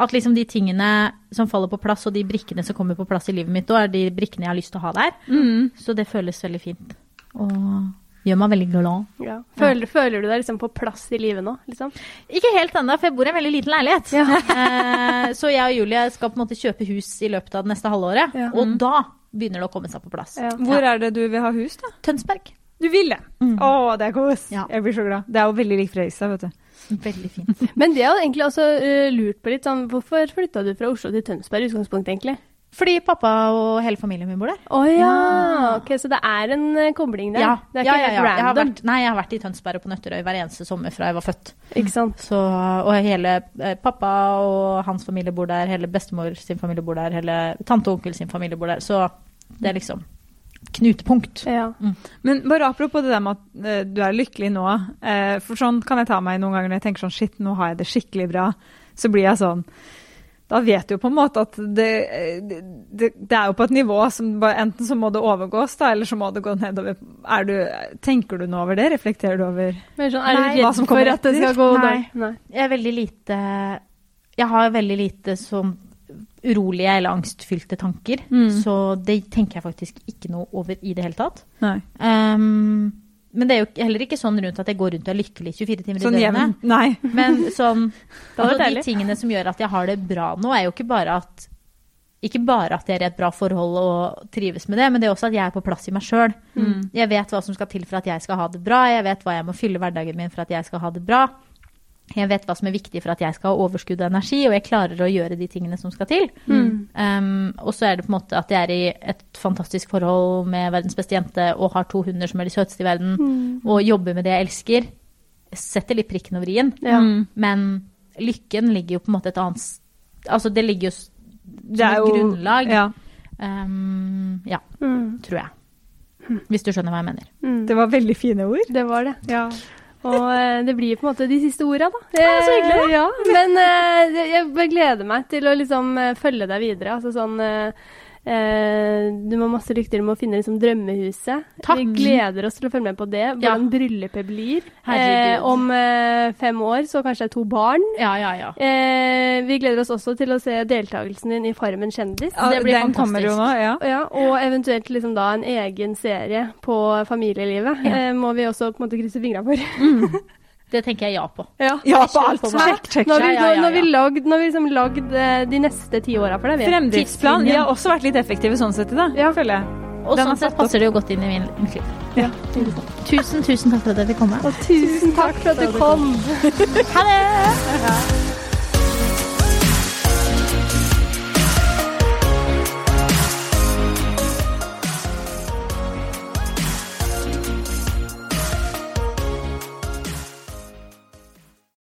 At liksom de tingene som faller på plass, og de brikkene som kommer på plass i livet mitt er de brikkene jeg har lyst til å ha der. mm. Så det føles veldig fint. Og gjør meg veldig glad. Ja. Føler, føler du deg liksom på plass i livet nå? Liksom? Ikke helt ennå, for jeg bor i en veldig liten leilighet. Ja. Eh, så jeg og Julie skal på en måte kjøpe hus i løpet av det neste halvåret. Ja. Og da begynner det å komme seg på plass. Ja. Hvor er det du vil ha hus, da? Tønsberg. Du vil det? Mm. Å, det er kos. Ja. Jeg blir så glad. Det er jo veldig likt Fredrikstad, vet du. Veldig fint. Men det har egentlig også uh, lurt på litt sånn, Hvorfor flytta du fra Oslo til Tønsberg i utgangspunktet, egentlig? Fordi pappa og hele familien min bor der. Å ja. Ja. Ok, så det er en eh, kobling der? Ja, Det er ikke ja, ja, ja. Jeg har vært, nei, jeg har vært i Tønsberg og på Nøtterøy hver eneste sommer fra jeg var født. Ikke sant? Så, og hele eh, pappa og hans familie bor der, hele bestemor sin familie bor der, hele tante og onkel sin familie bor der. Så det er liksom knutepunkt. Ja. Men bare apropos det der med at eh, du er lykkelig nå. eh, for sånn kan jeg ta meg noen ganger når jeg tenker sånn shit, nå har jeg det skikkelig bra. Så blir jeg sånn da vet du jo på en måte at det, det, det er jo på et nivå som Enten så må det overgås, da, eller så må det gå nedover. Er du, tenker du noe over det? Reflekterer du over Men sånn, er Nei, du hva redd som kommer etter? Nei. Nei. Jeg er veldig lite Jeg har veldig lite sånn urolige eller angstfylte tanker. Mm. Så det tenker jeg faktisk ikke noe over i det hele tatt. Nei. Um, men det er jo heller ikke sånn rundt at jeg går rundt og er lykkelig 24 timer Sånn i jevn døgnet. Nei. Men sånn altså, De tingene som gjør at jeg har det bra nå, er jo ikke bare at ikke bare at jeg er i et bra forhold og trives med det, men det er også at jeg er på plass i meg sjøl. Mm. Jeg vet hva som skal til for at jeg skal ha det bra, jeg vet hva jeg må fylle hverdagen min for at jeg skal ha det bra. Jeg vet hva som er viktig for at jeg skal ha overskudd av energi, og jeg klarer å gjøre de tingene som skal til. Mm. Um, og så er det på en måte at jeg er i et fantastisk forhold med verdens beste jente og har to hunder som er de søteste i verden, Mm. og jobber med det jeg elsker. Setter litt prikken over i-en, Ja. Mm. men lykken ligger jo på en måte et annet Altså, det ligger jo som et jo grunnlag. Ja. Um, ja, Mm. tror jeg. Hvis du skjønner hva jeg mener. Mm. Det var veldig fine ord. Det var det. Ja. Og eh, det blir på en måte de siste orda, da. Ja, så hyggelig. Eh, Ja, men eh, jeg bare gleder meg til å liksom følge deg videre. Altså sånn Du må ha masse lykke til med å finne liksom drømmehuset. Takk. Vi gleder oss til å følge med på det. Ja. Hvordan bryllupet blir. Eh, om eh, fem år så kanskje det er to barn. Ja, ja, ja. Eh, vi gleder oss også til å se deltakelsen din i Farmen kjendis. Ja, Det blir Den fantastisk. nå, ja. Ja, og eventuelt liksom da en egen serie på familielivet. Ja. Eh, må vi også på en måte krysse fingra for. Det tenker jeg ja på. Ja. Ja, på alt. på meg. Check, check, Nå har vi, Ja, ja, ja, vi ja. lagd, vi liksom lagd eh, de neste ti åra for det. vi. Fremdriftsplan. Vi har også vært litt effektive sånn sett i det, Ja. føler jeg. Og Den sånn sett passer det jo godt inn i min, klipp. Ja. Tusen, tusen takk for at jeg fikk komme. Og tusen takk for at du kom. Ha det!